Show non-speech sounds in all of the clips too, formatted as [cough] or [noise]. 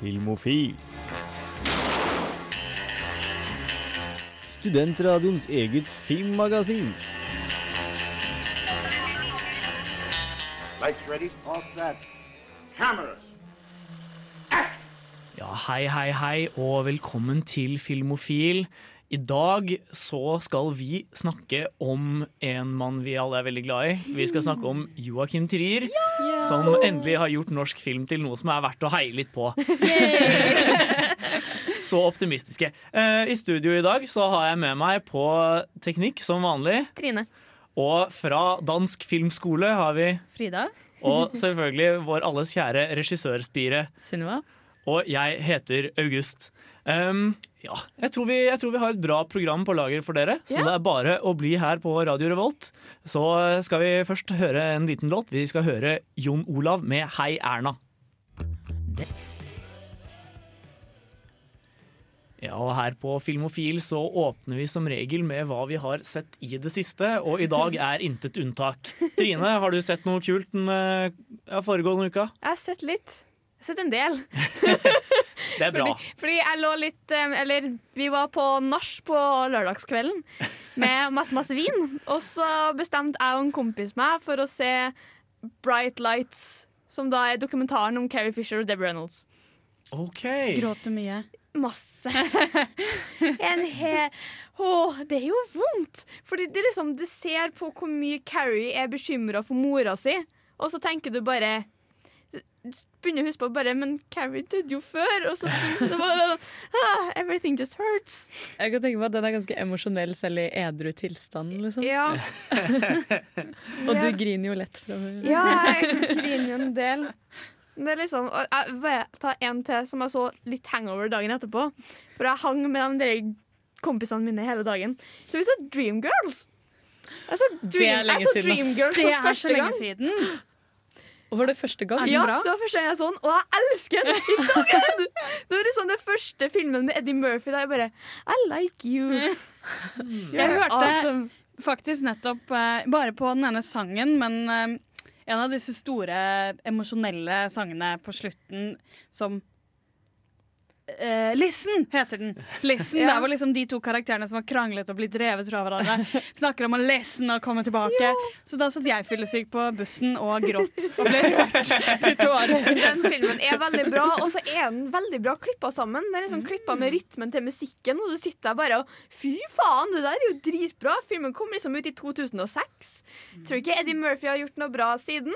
Filmofil. Studentradioens eget filmmagasin. Lights ready, all set. Cameras. Ja, hei, hei, hei, og velkommen til Filmofil. I dag så skal vi snakke om en mann vi alle er veldig glad i. Vi skal snakke om Joakim Trier, som endelig har gjort norsk film til noe som er verdt å heie litt på. [laughs] så optimistiske. Eh, I studio i dag så har jeg med meg på teknikk som vanlig. Trine. Og fra Dansk Filmskole har vi Frida. Og selvfølgelig vår alles kjære regissørspire. Sunniva. Og jeg heter August. Um, ja, jeg tror, vi, jeg tror, vi, har et bra program på lager for dere, så ja. det er bare å bli her på Radio Revolt. Så skal vi først høre en liten låt. Vi skal høre Jon Olav med Hei Erna. Ja, og her på Filmofil så åpner vi som regel med hva vi har sett i det siste, og i dag [laughs] er intet unntak. Trine, har du sett noe kult den ja, foregående uka? Jeg har sett litt. Jeg har sett en del. [laughs] [laughs] det er bra. Fordi, fordi, jeg lå litt Eller vi var på nach på lørdagskvelden med [laughs] masse, masse vin. Og så bestemte jeg og en kompis meg for å se Bright Lights, som da er dokumentaren om Carrie Fisher og Deborah Reynolds. Ok. Gråt du mye? Masse. En hel Åh, det er jo vondt! Fordi det er liksom, du ser på hvor mye Carrie er bekymra for mora si, og så tenker du bare begynner å huske på bare Men Carrie døde jo før! Og så det var, ah, Everything just hurts. Jeg kan tenke på at Den er ganske emosjonell selv i edru tilstand. Liksom. Ja. [laughs] og du griner jo lett fra før. Ja, jeg griner jo en del. Det er liksom, jeg vil ta en til som jeg så litt hangover dagen etterpå. For jeg hang med de kompisene mine hele dagen. Så vi så Dreamgirls. Jeg så Dream, det er lenge siden. Dreamgirls det er så lenge siden. Og var det første gang? Ja, det var første gang jeg så den, og jeg elsker den! It's so good! Det var liksom den første filmen med Eddie Murphy der jeg bare I like you. [laughs] Jeg hørte awesome. faktisk nettopp, uh, bare på den ene sangen, men uh, en av disse store emosjonelle sangene på slutten som Uh, Listen heter den. Listen, [laughs] ja. Der hvor liksom de to karakterene som har kranglet og blitt revet fra hverandre, [laughs] snakker om å listen og komme tilbake. Ja. Så da satt jeg fyllesyk på bussen og gråt og ble rørt [laughs] til tårer. Den filmen er veldig bra, og så er den veldig bra klippa sammen. Det er liksom klippa med rytmen til musikken, og du sitter der bare og Fy faen, det der er jo dritbra! Filmen kom liksom ut i 2006. Tror ikke Eddie Murphy har gjort noe bra siden.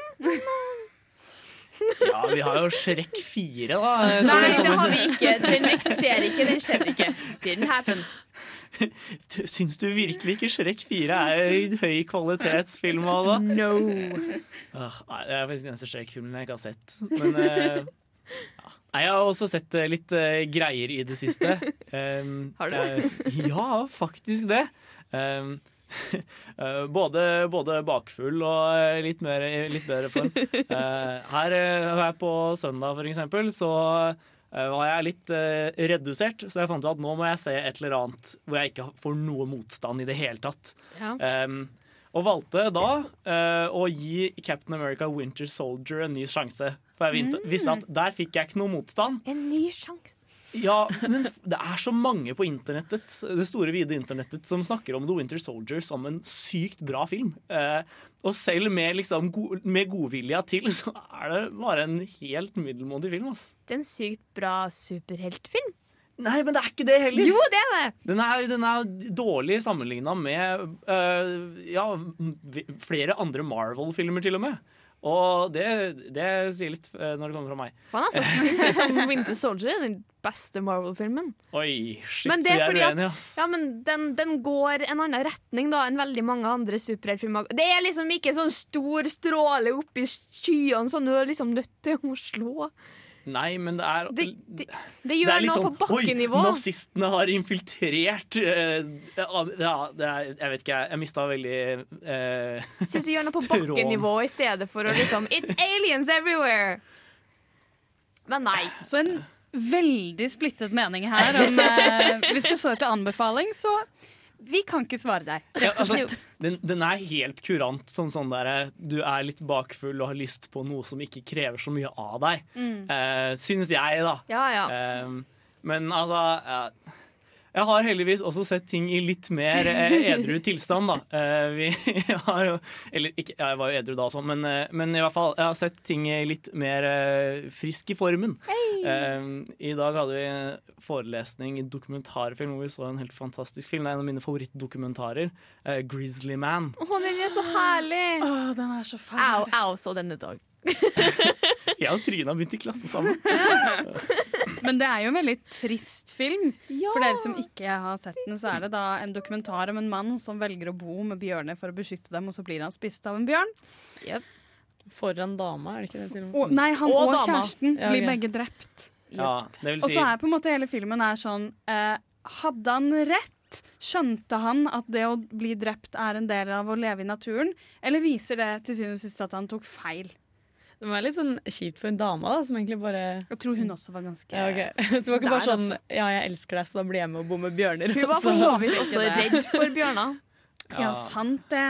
Ja, vi har jo Shrek 4, da. Nei, det har vi ikke. Den eksisterer ikke. Den skjedde ikke. Didn't happen. Syns du virkelig ikke Shrek 4 er høy kvalitetsfilm? Da? No. Ah, nei, det er faktisk den eneste Shrek-filmen jeg ikke har sett. Men uh, ja. Jeg har også sett litt uh, greier i det siste. Um, [laughs] har du? ja, faktisk det. Um, [laughs] både, både, bakfull og litt, mer, litt bedre form. [laughs] Her, her på søndag, for eksempel, så var jeg litt redusert, så jeg fant ut at nå må jeg se et eller annet hvor jeg ikke får noe motstand i det hele tatt. Ja. Um, og valgte da uh, å gi Captain America Winter Soldier en ny sjanse. For jeg Mm. visste at der fikk jeg ikke noe motstand. En ny sjanse. Ja, men det er så mange på internettet Det store, vide internettet som snakker om The Winter Soldier som en sykt bra film. Eh, og selv med, liksom, go med godvilja til, så er det bare en helt middelmådig film. Ass. Det er en sykt bra superheltfilm. Nei, men det er ikke det heller! Jo, det er det! Den er, den er dårlig sammenligna med uh, ja, flere andre Marvel-filmer, til og med. Og det, det sier litt uh, når det kommer fra meg. Faen, altså, synes jeg som Winter Soldier er den beste Marvel-filmen. Oi, shit, men det er fordi at, ja, men den, den går en annen retning da enn veldig mange andre superheltfilmer. Det er liksom ikke sånn stor stråle oppi skyene som du er liksom nødt til å slå. Nei, men det er Det, det, det gjør det er litt noe sånn, på bakkenivå. Oi, nazistene har infiltrert uh, Ja, det er, jeg vet ikke, jeg, jeg mista veldig uh, Syns du gjør noe på [laughs] bakkenivå i stedet for å liksom It's aliens everywhere! Men nei. Så en veldig splittet mening her. Om, uh, hvis du så etter anbefaling, så Vi kan ikke svare deg. Ja, altså, den, den er helt kurant som sånn der du er litt bakfull og har lyst på noe som ikke krever så mye av deg. Mm. Uh, syns jeg, da. Ja, ja. Uh, men altså ja. Jeg har heldigvis også sett ting i litt mer eh, edru tilstand, da. Eh, vi [laughs] har jo Eller ikke, ja, jeg var jo edru da også, men, eh, men i hvert fall, jeg har sett ting i litt mer eh, frisk i formen. Eh, I dag hadde vi forelesning i dokumentarfilm hvor vi så en helt fantastisk film. Det er en av mine favorittdokumentarer. Eh, 'Grizzly Man'. Å, den er så herlig! Åh, den er så fæl. Au, au, så denne dag. [laughs] Jeg og Trine har begynt i klasse sammen. [laughs] Men det er jo en veldig trist film. Ja. For dere som ikke har sett den, så er det da en dokumentar om en mann som velger å bo med bjørner for å beskytte dem, og så blir han spist av en bjørn. Foran dama, er det ikke det? til og nei, han Og og, kjæresten Ja, blir begge drept. Ja, det vil Og så er på en måte hele filmen er sånn eh, Hadde han rett? Skjønte han at det å bli drept er en del av å leve i naturen? Eller viser det til syvende og sist at han tok feil? Det var litt sånn kjipt for en dame, da, som egentlig bare Jeg tror hun også var ganske ja, okay. [laughs] Så det var ikke bare sånn sånn Ja, jeg elsker deg, så da blir jeg med og bor med bjørner. Hun var [laughs] for så vidt også redd for bjørner. Ja, sant det.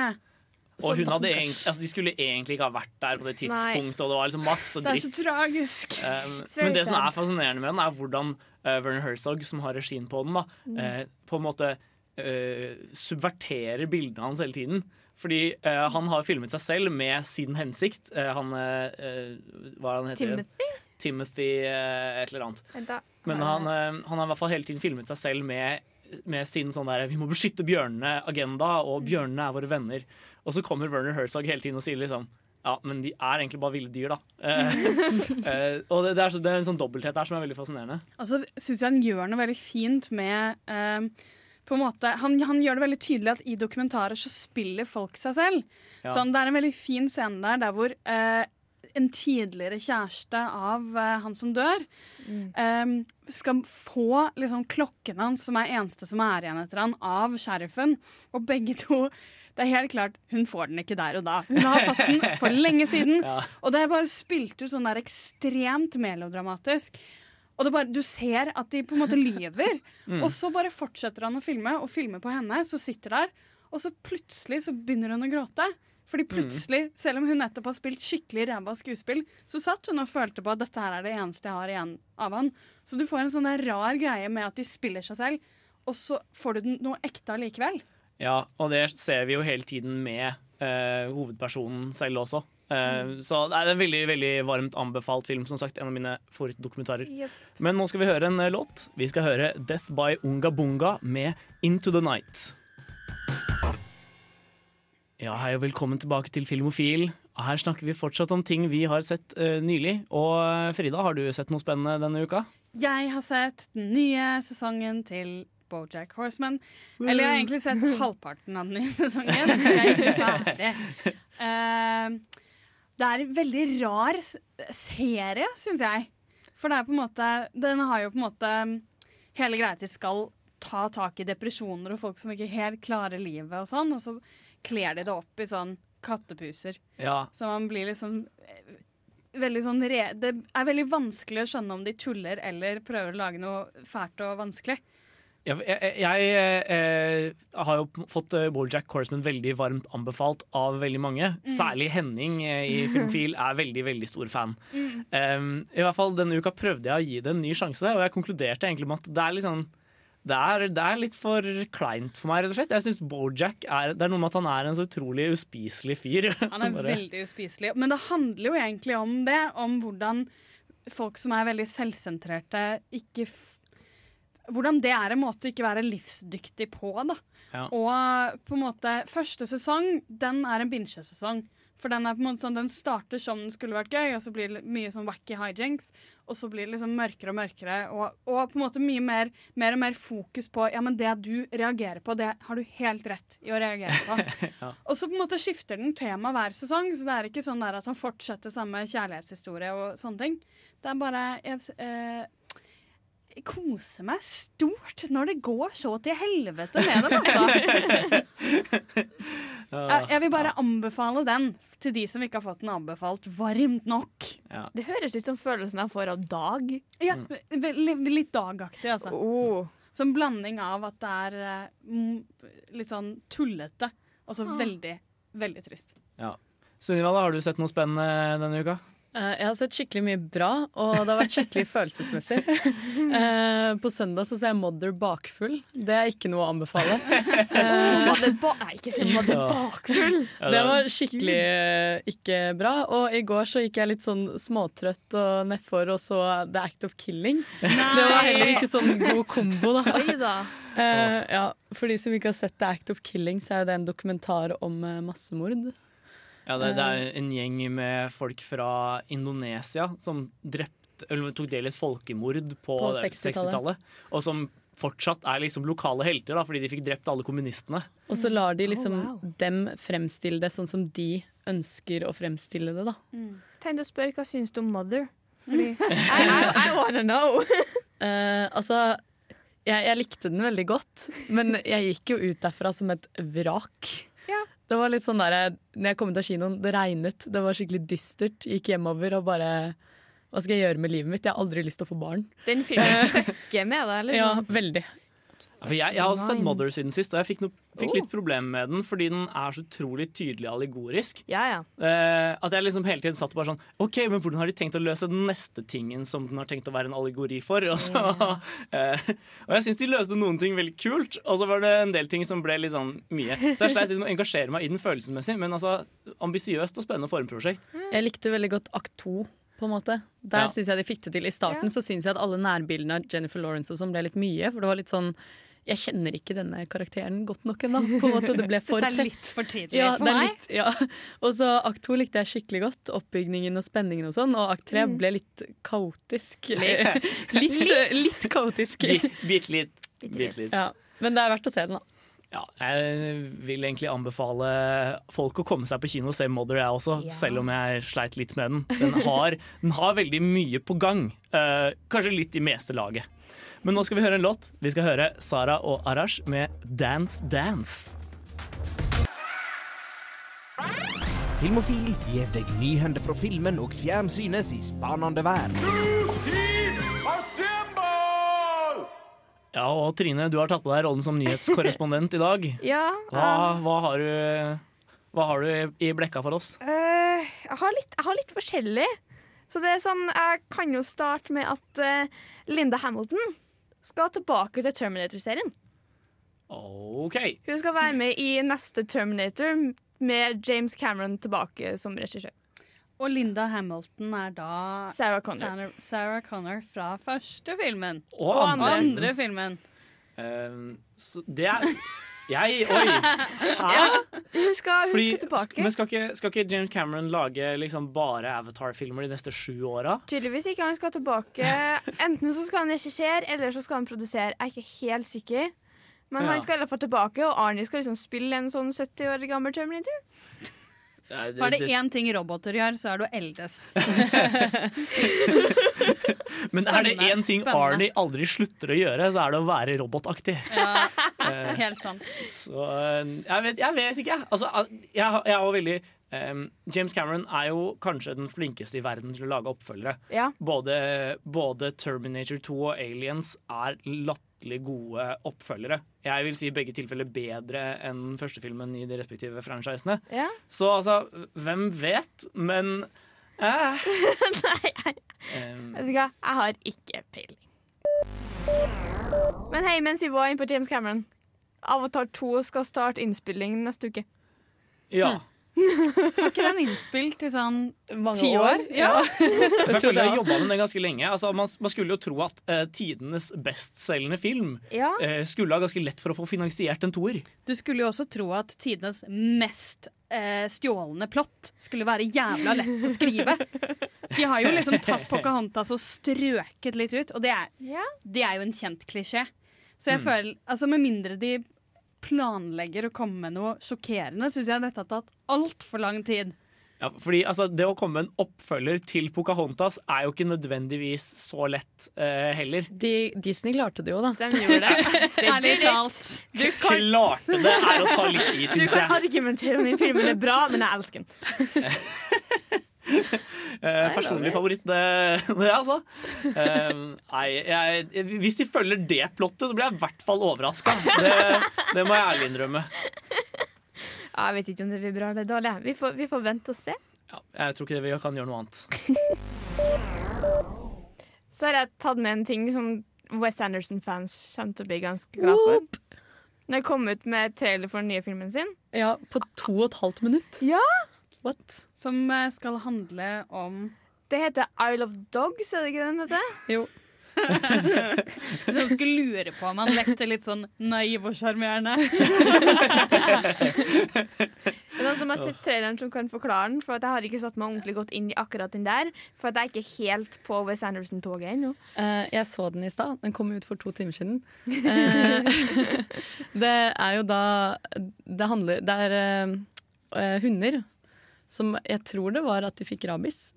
Og hun hadde egentlig, altså, de skulle egentlig ikke ha vært der på det tidspunktet, og det var liksom masse Det er så tragisk. Um, men det som er fascinerende med den, er hvordan uh, Werner Herzog, som har regien på den, da, Mm. eh, på en måte uh, subverterer bildene hans hele tiden. Fordi uh, han har filmet seg selv med sin hensikt. Uh, han eh, Hva er det han heter? Timothy? Timothy eh, et eller annet. Da. Men han, han har i hvert fall hele tiden filmet seg selv med, med sin sånn der 'vi må beskytte bjørnene'-agenda, og bjørnene er våre venner. Og så kommer Werner Herzog hele tiden og sier liksom ja, men de er egentlig bare ville dyr, da. [laughs] Og det, det, er så, det er en sånn dobbelthet der som er veldig fascinerende. Og så syns jeg han gjør noe veldig fint med på en måte, han, han gjør det veldig tydelig at i dokumentarer så spiller folk seg selv. Ja. Sånn, det er en veldig fin scene der, der hvor eh, en tidligere kjæreste av eh, han som dør, eh, skal få liksom, klokken hans, som er eneste som er igjen etter han, av sheriffen. Og begge to det er helt klart, Hun får den ikke der og da. Hun har fått den for lenge siden. [laughs] Ja. Og det er bare spilt ut sånn der ekstremt melodramatisk. Og bare, du ser at de på en måte lyver. [laughs] Og så bare fortsetter han å filme, og filmer på henne. Så sitter der, og så plutselig så begynner hun å gråte. Fordi plutselig, selv om hun nettopp har spilt skikkelig ræva skuespill, så satt hun og følte på at dette her er det eneste jeg har igjen av han. Så du får en sånn rar greie med at de spiller seg selv, og så får du den noe ekte allikevel. Ja, og det ser vi jo hele tiden med eh, hovedpersonen selv også. Eh, Så det er en veldig veldig varmt anbefalt film. Som sagt, En av mine favorittdokumentarer. Yep. Men nå skal vi høre en eh, låt. Vi skal høre 'Death by Unga Bunga' med 'Into the Night'. Ja, Hei og velkommen tilbake til Filmofil. Her snakker vi fortsatt om ting vi har sett uh, nylig. Og eh, Frida, har du sett noe spennende denne uka? Jeg har sett den nye sesongen til Bojack Horseman. Eller jeg har egentlig sett [laughs] halvparten av den nye sesongen. Jeg er ikke ferdig. [laughs] Eh, det er en veldig rar serie, syns jeg. For det er på en måte Den har jo på en måte hele greia til skal ta tak i depresjoner og folk som ikke helt klarer livet og sånn, og så kler de det opp i sånn kattepuser. Ja, Så man blir liksom eh, veldig sånn re Det er veldig vanskelig å skjønne om de tuller eller prøver å lage noe fælt og vanskelig. Jeg, jeg, jeg eh, har jo fått eh, Bojack Horseman veldig varmt anbefalt av veldig mange. Særlig Henning eh, i [laughs] Filmfil er veldig veldig stor fan. Um, I hvert fall Denne uka prøvde jeg å gi det en ny sjanse, og jeg konkluderte egentlig med at det er litt sånn det er, det er litt for kleint for meg, rett og slett. Jeg synes Bojack er, Det er noe med at han er en så utrolig uspiselig fyr. [laughs] Han er bare- veldig uspiselig. Men det handler jo egentlig om det. Om hvordan folk som er veldig selvsentrerte, ikke Hvordan det er en måte å ikke være livsdyktig på, da. Ja. Og på en måte Første sesong, den er en binsjesesong. For den er på en måte sånn, den starter som den skulle vært gøy, og så blir det mye sånn wacky hijinks. Og så blir det liksom mørkere og mørkere, og, og på en måte mye mer, mer og mer fokus på ja, men det du reagerer på, det har du helt rett i å reagere på. [laughs] Og så på en måte skifter den tema hver sesong, så det er ikke sånn der at han fortsetter samme kjærlighetshistorie og sånne ting. Det er bare jeg, eh, koser meg stort når det går så til helvete med dem, altså. [laughs] Jeg, vil bare anbefale den til de som ikke har fått den anbefalt varmt nok. Det høres ut som følelsen jeg får av Dag. Ja, Litt dagaktig, altså. Oh. Som blanding av at det er eh, litt sånn tullete, og så veldig, veldig trist. Ja. Sunniva, har du sett noe spennende denne uka? Eh, Jeg har sett skikkelig mye bra, og det har vært skikkelig [laughs] følelsesmessig. Eh, På søndag så ser jeg Mother bakfull. Det er ikke noe å anbefale. [laughs] Eh, Mother ba Nei, ikke se mother [laughs] bakfull. Det var skikkelig ikke bra. Og i går så gikk jeg litt sånn småtrøtt og nedfor og så The Act of Killing. Det var heller ikke sånn god kombo, da. Ja, for de som ikke har sett The Act of Killing, så er det en dokumentar om massemord. Ja, det, det er en gjeng med folk fra Indonesia som drept, eller tok del i et folkemord på, På 60-tallet. 60-tallet. Og som fortsatt er liksom lokale helter, da, fordi de fikk drept alle kommunistene. Og så lar de liksom Oh, wow. dem fremstille det sånn som de ønsker å fremstille det, da. Tenkte å spørre hva syns du om Mother? Fordi [laughs] I, I, I wanna know. uh, [laughs] altså, jeg, jeg likte den veldig godt, men jeg gikk jo ut derfra som et vrak. Det var litt sånn der, når jeg kom ut av kinoen, det regnet, det var skikkelig dystert. Gikk hjemover og bare Hva skal jeg gjøre med livet mitt? Jeg har aldri lyst til å få barn. Den filmen [laughs] fucker med deg, Ja, liksom. veldig. Ja, For jeg, jeg har også sett Mother siden sist, og jeg fikk, no, fikk Oh. litt problem med den fordi den er så utrolig tydelig allegorisk. Ja, ja. Eh, at jeg liksom hele tiden satt og bare sånn OK, men hvordan har de tenkt å løse den neste tingen som den har tenkt å være en allegori for? [laughs] Og, så, eh, og jeg syns de løste noen ting veldig kult, og så var det en del ting som ble litt sånn mye. Så jeg sleit litt med å engasjere meg i den følelsesmessig, men altså ambisiøst og spennende formprosjekt. Jeg likte veldig godt akt to. På en måte. Der Ja. synes jeg de fikk det til. I starten så syns jeg at alle nærbildene av Jennifer Lawrence og sånn ble litt mye. For det var litt sånn Jeg kjenner ikke denne karakteren godt nok ennå. Det ble for Det er litt for tidlig Ja, for meg. litt, ja. Og så akt to likte jeg skikkelig godt. Oppbygningen og spenningen og sånn. Og akt tre ble litt kaotisk. Litt, [laughs] litt, litt kaotisk. Bitte litt. Bitte litt. Ja. Men det er verdt å se den, da. Ja, jeg vil egentlig anbefale folk å komme seg på kino og se Mother, jeg også, Ja. selv om jeg sleit litt med den. Den har, den har veldig mye på gang. Uh, kanskje litt i meste laget. Men nå skal vi høre en låt. Vi skal høre Sara og Arash med 'Dance Dance'. Filmofil gir deg nyhender fra filmen og fjernsynets i spanende vær. Ja, og Trine, du har tatt på deg rollen som nyhetskorrespondent i dag. [laughs] Ja, Hva, hva har du, hva har du i- i blekka for oss? Uh, jeg, har litt, jeg har litt forskjellig. Så det er sånn, jeg kan jo starte med at uh, Linda Hamilton skal tilbake til Terminator-serien. OK. Hun skal være med i neste Terminator med James Cameron tilbake som regissør. Og Linda Hamilton er da Sarah Connor. Sarah, Sarah Connor fra første filmen. Og Og Og andre. andre filmen. Um, så det er Jeg Oi! [laughs] Ja, Hun skal, hun Fordi, skal tilbake. Men skal ikke, skal ikke James Cameron lage liksom bare Avatar-filmer de neste sju åra? Tydeligvis ikke. Han skal tilbake. Enten så skal han regissere, eller så skal han produsere. Jeg er ikke helt sikker. Men Ja. han skal i hvert fall tilbake, og Arnie skal liksom spille en sånn 70 år gammel Terminator. For er det én ting roboter gjør, så er det å eldes. [laughs] Men er det én ting spennende. Arnie aldri slutter å gjøre, så er det å være robotaktig. Ja, [laughs] helt sant. Så eh, jeg vet, jeg vet ikke. Altså, jeg, jeg har veldig Um, James Cameron er jo kanskje den flinkeste i verden til å lage oppfølgere. Ja. Både, både Terminator 2 og Aliens er latterlig gode oppfølgere. Jeg vil si i begge tilfeller bedre enn første filmen i de respektive franchisene. Ja. Så altså, hvem vet? Men eh, [laughs] Nei, jeg, vet du hva? Jeg har ikke peiling. Men hei, mens vi var inne på James Cameron Avatar 2 skal starte innspilling neste uke. Ja. [laughs] Har ikke den innspilt i sånn Mange ti år? Ja. [laughs] Jeg føler jeg har jobba med den ganske lenge. Altså, man, man skulle jo tro at uh, tidenes bestselgende film Ja. uh, skulle ha ganske lett for å få finansiert en toer. Du skulle jo også tro at tidenes mest uh, stjålne plott skulle være jævla lett å skrive. De har jo liksom tatt Pocahontas og strøket litt ut, og det er, Ja. det er jo en kjent klisjé. Så jeg føler, altså Med mindre de planlegger å komme med noe sjokkerende, syns jeg dette har tatt altfor lang tid. Ja, fordi altså, Det å komme med en oppfølger til Pocahontas er jo ikke nødvendigvis så lett uh, heller. De, Disney klarte det jo, da. De gjorde det. [laughs] det Ærlig talt. Du kan, Klarte det er å ta litt i, du kan argumentere om de filmen er bra, men jeg elsker den. [laughs] [laughs] Eh, personlig favoritt, det, det altså. Eh, nei, jeg, hvis de følger det plottet, så blir jeg i hvert fall overraska. Det, det må jeg ærlig innrømme. Ja, jeg vet ikke om det blir bra eller dårlig. Vi får, vi får vente og se. Ja, jeg tror ikke vi kan gjøre noe annet. [laughs] Så har jeg tatt med en ting som Wes Anderson-fans kommer til å bli ganske glad for. Når jeg kom ut med trailer for den nye filmen sin. Ja, på to og et halvt minutt. Ja! What? Som eh, skal handle om Det heter Isle of Dogs, er det ikke den heter? [laughs] Jo. [laughs] Hvis noen skulle lure på om han lekte litt sånn naiv og sjarmerende. [laughs] Det er noen som har sett traileren som kan forklare den, for at jeg har ikke satt meg ordentlig godt inn i akkurat den der. For at jeg er ikke helt på Wes Anderson-toget ennå. Uh, jeg så den i stad. Den kom ut for to timer siden. Uh, det er jo da Det handler Det er eh, eh, hunder som Jeg tror det var at de fikk rabies.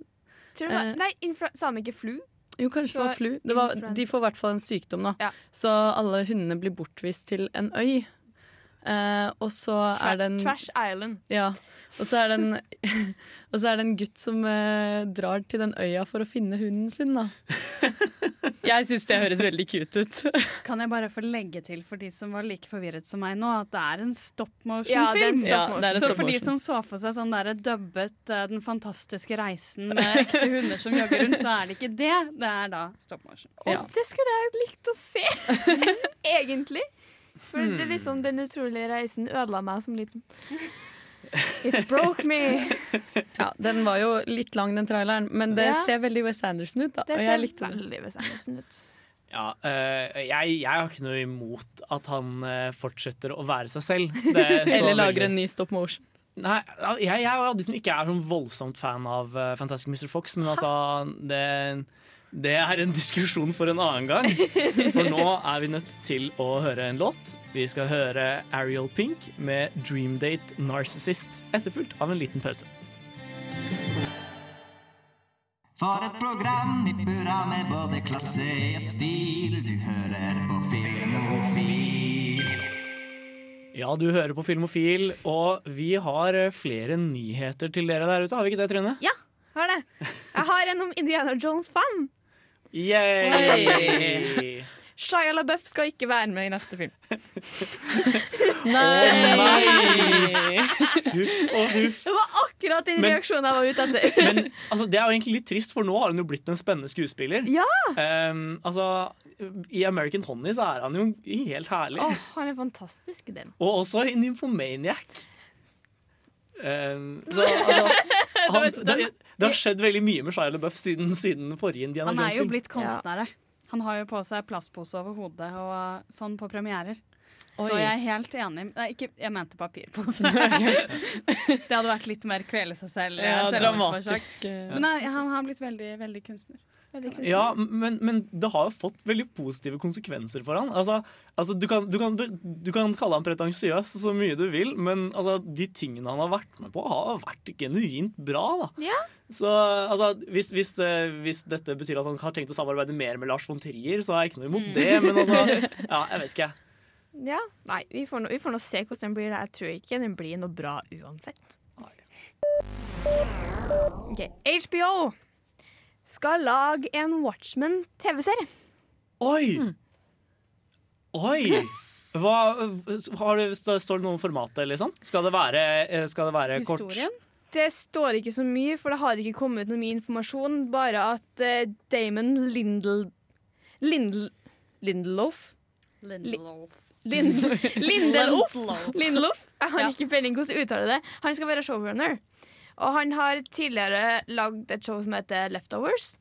Tror du det var, Eh. nei, infra, sa de ikke flu? Jo, kanskje det var flu. Det var, de får i hvert fall en sykdom, da. Ja. Så alle hundene blir bortvist til en øy. Eh, og så Tra er det en Trash Island. Ja. Og så er det en, [laughs] og så er det en gutt som eh, drar til den øya for å finne hunden sin, da. [laughs] Jeg syns det høres veldig cute ut. Kan jeg bare få legge til for de som var like forvirret som meg nå, at det er en stop motion-film. Ja, stop stop Ja, motion. det er en Så for de som så for seg sånn der dubbet uh, Den fantastiske reisen med ekte hunder som jogger rundt, så er det ikke det. Det er da stop motion. Og det skulle jeg likt å se, [laughs] egentlig. For det er liksom den utrolige reisen ødela meg som liten. It broke me. [laughs] Ja, den var jo litt lang, den traileren, men det Ja. ser veldig Wes Anderson ut. da Det Og ser jeg likte veldig Wes Anderson ut. Ja, øh, jeg, jeg har ikke noe imot at han eh, fortsetter å være seg selv. Det [laughs] Eller lager veldig- en ny stop motion. Nei, jeg, jeg er av de som ikke er sånn voldsomt fan av eh, Fantastic Mr. Fox, men altså det, det er en diskusjon for en annen gang. For nå er vi nødt til å høre en låt. Vi skal høre Ariel Pink med 'Dream Date Narcissist', etterfulgt av en liten pause. For et program i burra med både klasse og stil. Du hører på Filmofil. Ja, du hører på Filmofil, og vi har flere nyheter til dere der ute. Har vi ikke det, Trine? Ja, har det. Jeg har en om Indiana Jones 5. Yay! Shia LaBeouf skal ikke være med i neste film. [laughs] Nei! Huff og huff. Det var akkurat den reaksjonen jeg var ute etter. [laughs] Men altså, det er jo egentlig litt trist, for nå har hun jo blitt en spennende skuespiller. Ja! Um, altså, I American Honey så er han jo helt herlig. Åh, han er fantastisk i den. Og også i Nymphomaniac. Ehm, [laughs] så altså han, det, det har skjedd veldig mye med Shia LaBeouf siden, siden forrige Indiana Han er jo blitt kunstner. Han har jo på seg plastpose over hodet og sånn på premierer. Oi. Så jeg er helt enig. Nei, ikke, jeg mente papirpose. [laughs] det hadde vært litt mer kvele seg selv. Ja, dramatisk. eh. Men nei, han har blitt veldig, veldig kunstner. Ja, men, men det har jo fått veldig positive konsekvenser for han. Altså, altså, du, kan, du, kan, du kan kalle han pretensiøs så mye du vil, men altså, de tingene han har vært med på, har vært genuint bra. Ja. Så altså, hvis, hvis, eh, hvis dette betyr at han har tenkt å samarbeide mer med Lars von Trier, så har jeg ikke noe imot det. Men altså, ja, jeg vet ikke. [laughs] Ja, Nei, vi får, no, vi får nå se hvordan den blir. Jeg tror ikke den blir noe bra uansett. Ok, HBO skal lage en Watchmen-TV-serie. Oi! Oi! [laughs] Hva, har du, står det noe om formatet, liksom? Skal det være, eh, skal det være kort? Det står ikke så mye, for det har ikke kommet noe mye informasjon. Bare at uh, Damon Lindel... Lindel... Lindelof? Lindelof. Lind, [laughs] Lindelof? Lindelof. Lindelof? Jeg har Ja. ikke peiling hvordan jeg uttaler det. Han skal være showrunner. Og han har tidligere lagd et show som heter Leftovers.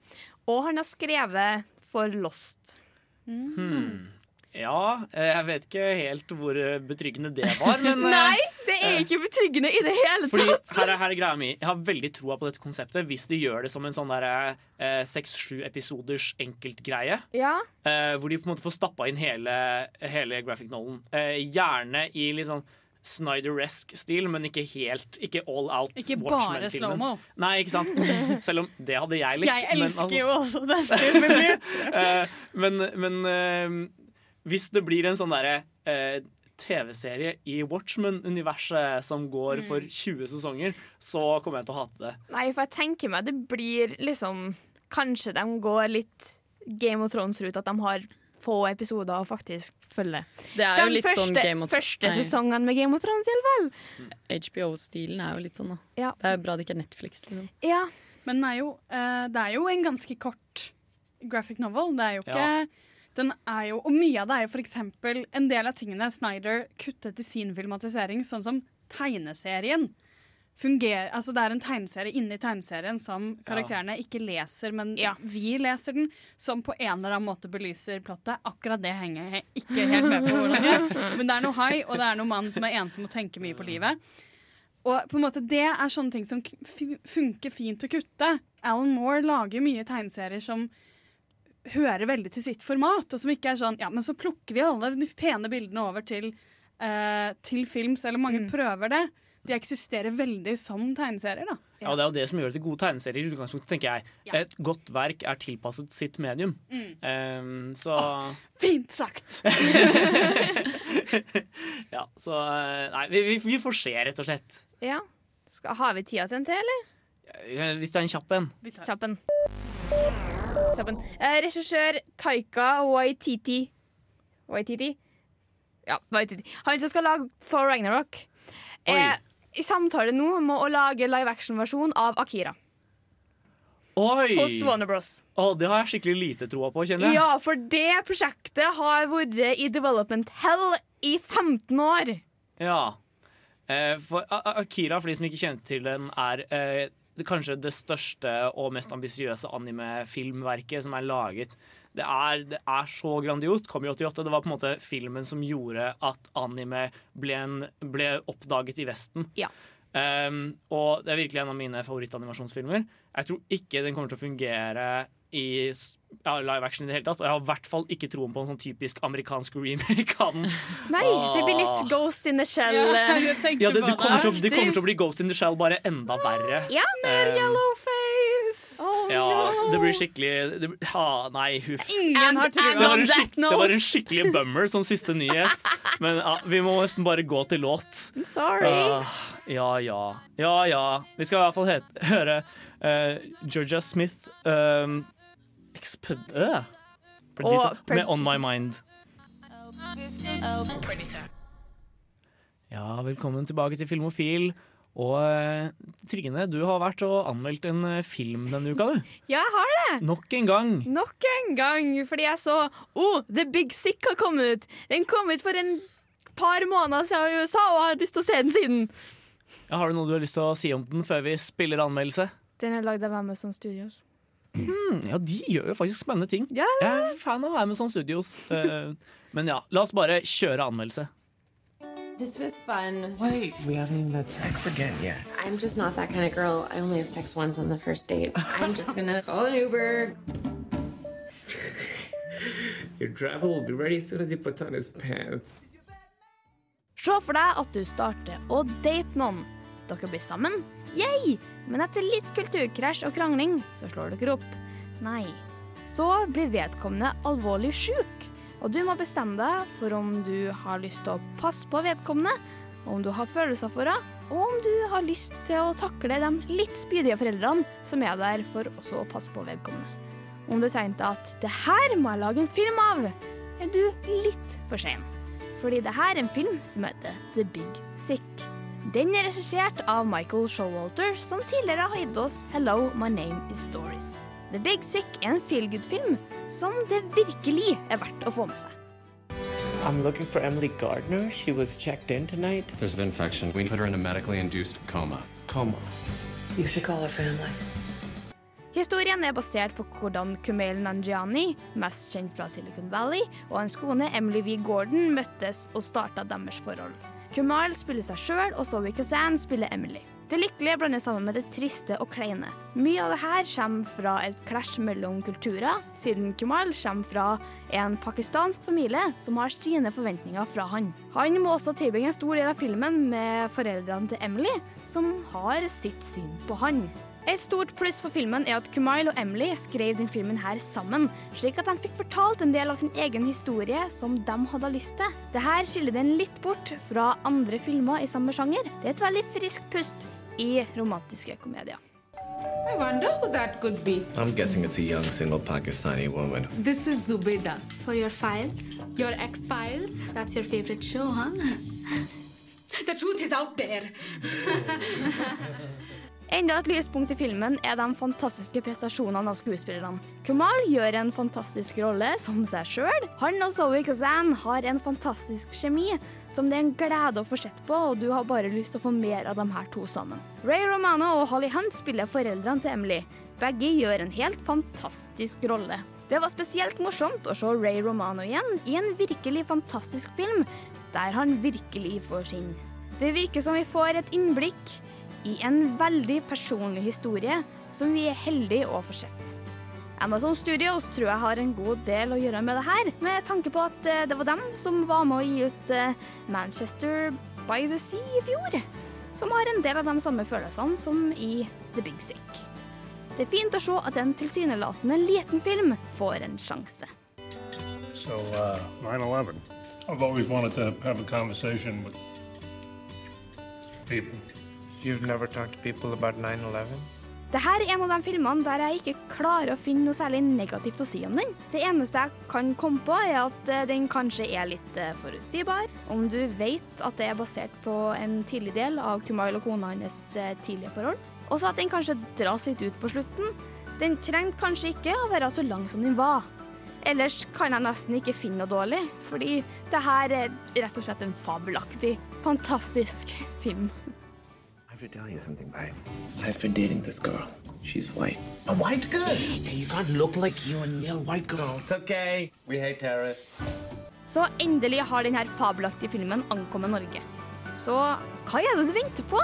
Og han har skrevet for Lost. Hmm. Ja, eh, jeg vet ikke helt hvor eh, betryggende det var, men [laughs] eh, Nei, det er ikke betryggende i det hele tatt! her er, her er greia mi. Jeg har veldig troa på dette konseptet hvis de gjør det som en sånn seks-sju episoders enkeltgreie. Ja, eh, hvor de på en måte får stappa inn hele, hele graphic nolen. Eh, gjerne i litt sånn Snyder-esk stil, men ikke helt Ikke all out Ikke bare slow-mo. Nei, ikke sant? [laughs] Selv om det hadde jeg likt. Jeg men elsker altså- jo også den filmen litt. [laughs] Eh, men men uh, hvis det blir en sånn derre uh, TV-serie i Watchmen-universet som går for 20 sesonger, så kommer jeg til å hate det. Nei, for jeg tenker meg det blir liksom Kanskje de går litt Game of Thrones-rute, at de har få episoder å faktisk følge. Det er jo litt første, sånn Game of første sesongen med Game of Thrones, i alle fall. HBO-stilen er jo litt sånn, da. Ja. Det er jo bra det ikke er Netflix. Liksom. Ja. Men den er jo, uh, det er jo en ganske kort graphic novel. Det er jo ikke den er jo, Og mye av det er jo eksempel en del av tingene Snyder kuttet i sin filmatisering, sånn som tegneserien. Fungerer, altså Det er en tegneserie inni tegneserien som karakterene ikke leser, men vi leser den, som på en eller annen måte belyser plottet. Akkurat det henger jeg ikke helt med på. [laughs] hvordan det. Men det er noe hai, og det er noe mann som er ensom og tenker mye på livet. Og på en måte Det er sånne ting som funker fint å kutte. Alan Moore lager mye tegneserier som hører veldig til sitt format, og som ikke er sånn Ja, men så plukker vi alle de pene bildene over til, uh, til film, selv om mange prøver det. De eksisterer veldig som tegneserier, da. Ja, og Det er jo det som gjør det til gode tegneserier. i utgangspunktet, tenker jeg. Et godt verk er tilpasset sitt medium. Mm. Um, så Fint sagt! [laughs] Ja, så eh, Nei, vi, vi, vi får se, rett og slett. ja. Skal, har vi tida til en til, eller? Eh, Hvis det er en kjapp en. Kjappen. Kjappen. Eh, regissør Taika Waititi. Waititi? Ja, Waititi. Han som skal lage Thor Ragnarok, er i samtale nå med å lage live action-versjon av Akira Oi! hos Warner Bros. Å, det har jeg skikkelig lite troa på, kjenner jeg. Ja, for det prosjektet har vært i development hell i 15 år. Ja. Eh, for Akira, for de som ikke kjente til den, er eh, kanskje det største og mest ambisiøse anime-filmverket som er laget. Det er, det er så grandiost. Kom i 88. Det var på en måte filmen som gjorde at anime ble, en, ble oppdaget i Vesten. Ja. Um, og det er virkelig en av mine favorittanimasjonsfilmer. Jeg tror ikke den kommer til å fungere i ja, live action i det hele tatt. Og jeg har i hvert fall ikke troen på en sånn typisk amerikansk remake. Nei, det blir litt Ghost in the Shell. Ja, eh. Ja, det, det, kommer til, det kommer til å bli Ghost in the Shell, bare enda verre. Ja, mer Yellowface! Oh, Ja, no. det blir skikkelig det, ha, Nei, huff. Ingen har trua. Det var, en det var en skikkelig bummer som siste nyhet. Men ja, vi må nesten bare gå til låt. I'm sorry. Uh, ja, ja. Ja, ja. Vi skal i hvert fall het, høre uh, Georgia Smith um, Exped... øh, producer- med On My Mind. Ja, velkommen tilbake til Filmofil. Og eh, Trine, du har vært og anmeldt en eh, film denne uka, du. [laughs] Ja, jeg har det. Nok en gang. Nok en gang, fordi jeg så Oh, The Big Sick har kommet ut. Den kom ut for en par måneder siden i USA, og har lyst til å se den siden. Ja, har du noe du har lyst til å si om den før vi spiller anmeldelse? Den er lagd av Amazon Studios. Hmm, ja, de gjør jo faktisk spennende ting. Ja. Jeg er fan av Amazon Studios. Eh, [laughs] men ja, la oss bare kjøre anmeldelse. This was fun. Wait, we haven't even had sex again yet. I'm just not that kind of girl. I only have sex once on the first date. I'm just gonna call an Uber. [laughs] Your driver will be ready as soon as he puts on his pants. Se for deg at du starter å date noen. Dere blir sammen, yay! Men etter litt kulturkrasj og krangling, så slår dere opp. Nei. Så blir vedkommende alvorlig sjuk, og du må bestemme deg for om du har lyst til å passe på vedkommende, om du har følelser for henne, og om du har lyst til å takle de litt spydige foreldrene som er der for også å passe på vedkommende. Om du tenkte at det her må jeg lage en film av, er du litt for sein. Fordi det her er en film som heter The Big Sick. Den er regissert av Michael Showalter, som tidligere har gitt oss Hello, My Name Is Doris. The Big Sick er en feelgood-film som det virkelig er verdt å få med seg. I'm looking for Emily Gardner. She was checked in tonight. There's an infection. We put her in a medically induced coma. Coma. You should call her family. Historien er basert på hvordan Kumail Nanjiani, mest kjent fra Silicon Valley, og hans kone Emily V. Gordon møttes og starta deres forhold. Kumail spiller seg sjøl, og Zoe Kazan spiller Emily. Det lykkelige blandes sammen med det triste og kleine. Mye av det her kommer fra et clash mellom kulturer, siden Kumail kommer fra en pakistansk familie som har sine forventninger fra han. Han må også tilbringe en stor del av filmen med foreldrene til Emily, som har sitt syn på han. Et stort pluss for filmen er at Kumail og Emily skrev den filmen her sammen, slik at de fikk fortalt en del av sin egen historie som de hadde lyst til. Dette skiller den litt bort fra andre filmer i samme sjanger. Det er et veldig friskt pust i romantiske komedier. I wonder who that could be. I'm guessing it's a young single Pakistani woman. This is Zubeda. For your files? Your X Files? That's your favorite show, huh? [laughs] The truth is out there. [laughs] Enda et lyspunkt i filmen er de fantastiske prestasjonene av skuespillerne. Kumal gjør en fantastisk rolle som seg sjøl. Han og Zoe Kazan har en fantastisk kjemi som det er en glede å få sett på, og du har bare lyst til å få mer av de her to sammen. Ray Romano og Holly Hunt spiller foreldrene til Emily. Begge gjør en helt fantastisk rolle. Det var spesielt morsomt å se Ray Romano igjen i en virkelig fantastisk film, der han virkelig får sin. Det virker som vi får et innblikk i en veldig personlig historie som vi er heldige å få sett. Amazon Studios tror jeg har en god del å gjøre med det her, med tanke på at eh, det var dem som var med å gi ut eh, Manchester by the Sea i fjor. Som har en del av de samme følelsene som i The Big Sick. Det er fint å se at en tilsynelatende liten film får en sjanse. So, uh, 9/11. I've always wanted to have a conversation with people. You've never talked to people about 9-11? Dette er en av de filmene der jeg ikke klarer å finne noe særlig negativt å si om den. Det eneste jeg kan komme på, er at eh, den kanskje er litt eh, forutsigbar. Om du vet at det er basert på en tidlig del av Kumail og kona hans eh, tidlige forhold. Og så at den kanskje dras litt ut på slutten. Den trengte kanskje ikke å være så lang som den var. Ellers kan jeg nesten ikke finne noe dårlig, fordi det her er rett og slett en fabelaktig, fantastisk film. I have to tell you something, babe. I've been dating this girl. She's white. A white girl? Okay, you can't look like you and yell white girl. It's okay. We hate terrorists. Så endelig har denne fabelaktige filmen ankommet Norge. Så hva er det du venter på?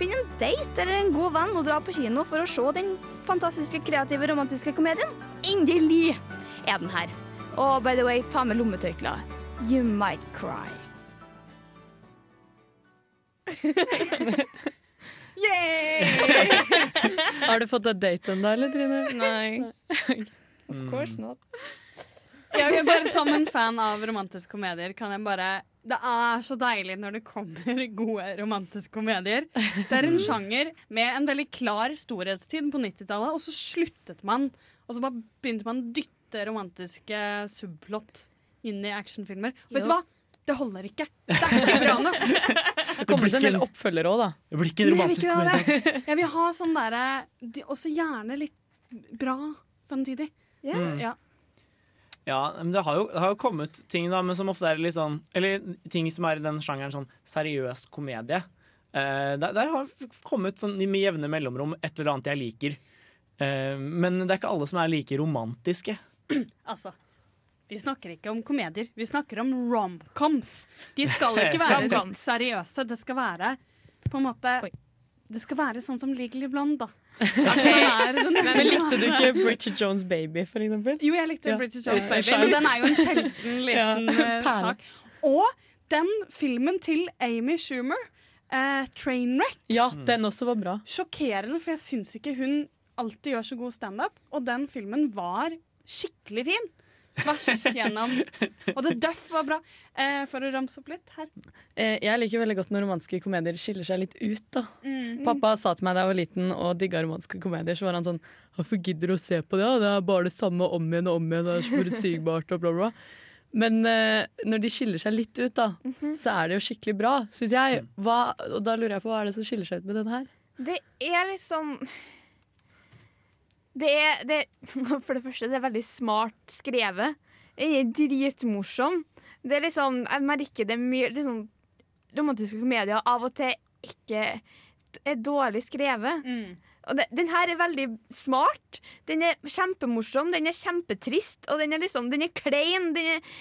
Finn en date eller en god venn og dra på kino for å se den fantastiske, kreative, romantiske komedien. Endelig er den her. Og by the way, ta med lommetørklær. You might cry. [laughs] Har du fått deg date ennå, eller Trine? Nei. Of course not. Jeg er bare Som en fan av romantiske komedier kan jeg bare Det er så deilig når det kommer gode romantiske komedier. Det er en sjanger med en veldig klar storhetstid på 90-tallet, og så sluttet man. Og så bare begynte man å dytte romantiske subplot inn i actionfilmer. Og vet du hva? Det holder ikke. Det er ikke bra nok. Det kommer til en del oppfølgere òg, da. Det blir ikke en romantisk jeg vil ikke komedie. det. Jeg vil ha sånn derre Også gjerne litt bra samtidig. Mm. Ja. Ja, men det har, jo, det har jo kommet ting da, men som ofte er litt sånn Eller ting som er i den sjangeren sånn seriøs komedie. Uh, der, der har kommet sånn med jevne mellomrom et eller annet jeg liker. Uh, men det er ikke alle som er like romantiske. Altså, vi snakker ikke om komedier, vi snakker om romcoms. De skal [laughs] ikke være litt seriøse. Det skal være på en måte Det skal være sånn som Legally Blonde, da. [laughs] Men likte du ikke Bridget Jones Baby, for eksempel? Jo, jeg likte Ja. Bridget Jones Baby, men den er jo en sjelden [laughs] liten ja. sak. Og den filmen til Amy Schumer, eh, 'Trainwreck', Ja, den også var bra. sjokkerende, for jeg syns ikke hun alltid gjør så god standup. Og den filmen var skikkelig fin. Tvers gjennom. Og The Duff var bra. Eh, for å ramse opp litt her. Eh, Jeg liker veldig godt når romanske komedier skiller seg litt ut. da Mm. Pappa sa til meg da jeg var liten og digga romanske komedier, så var han sånn Hvorfor gidder du å se på det? Det er bare det samme om igjen og om igjen. Det er så forutsigbart og bla, bla. Men eh, når de skiller seg litt ut, da, så er det jo skikkelig bra, syns jeg. Hva, og da lurer jeg på hva er det som skiller seg ut med den her? Det er liksom det er, det, [laughs] For det første, det er veldig smart skrevet. Den er dritmorsom. Det er liksom, jeg merker det mye liksom, Romantiske komedier av og til ikke er dårlig skrevet. Og det, den her er veldig smart. Den er kjempemorsom, den er kjempetrist, og den er liksom, den er klein. Den er,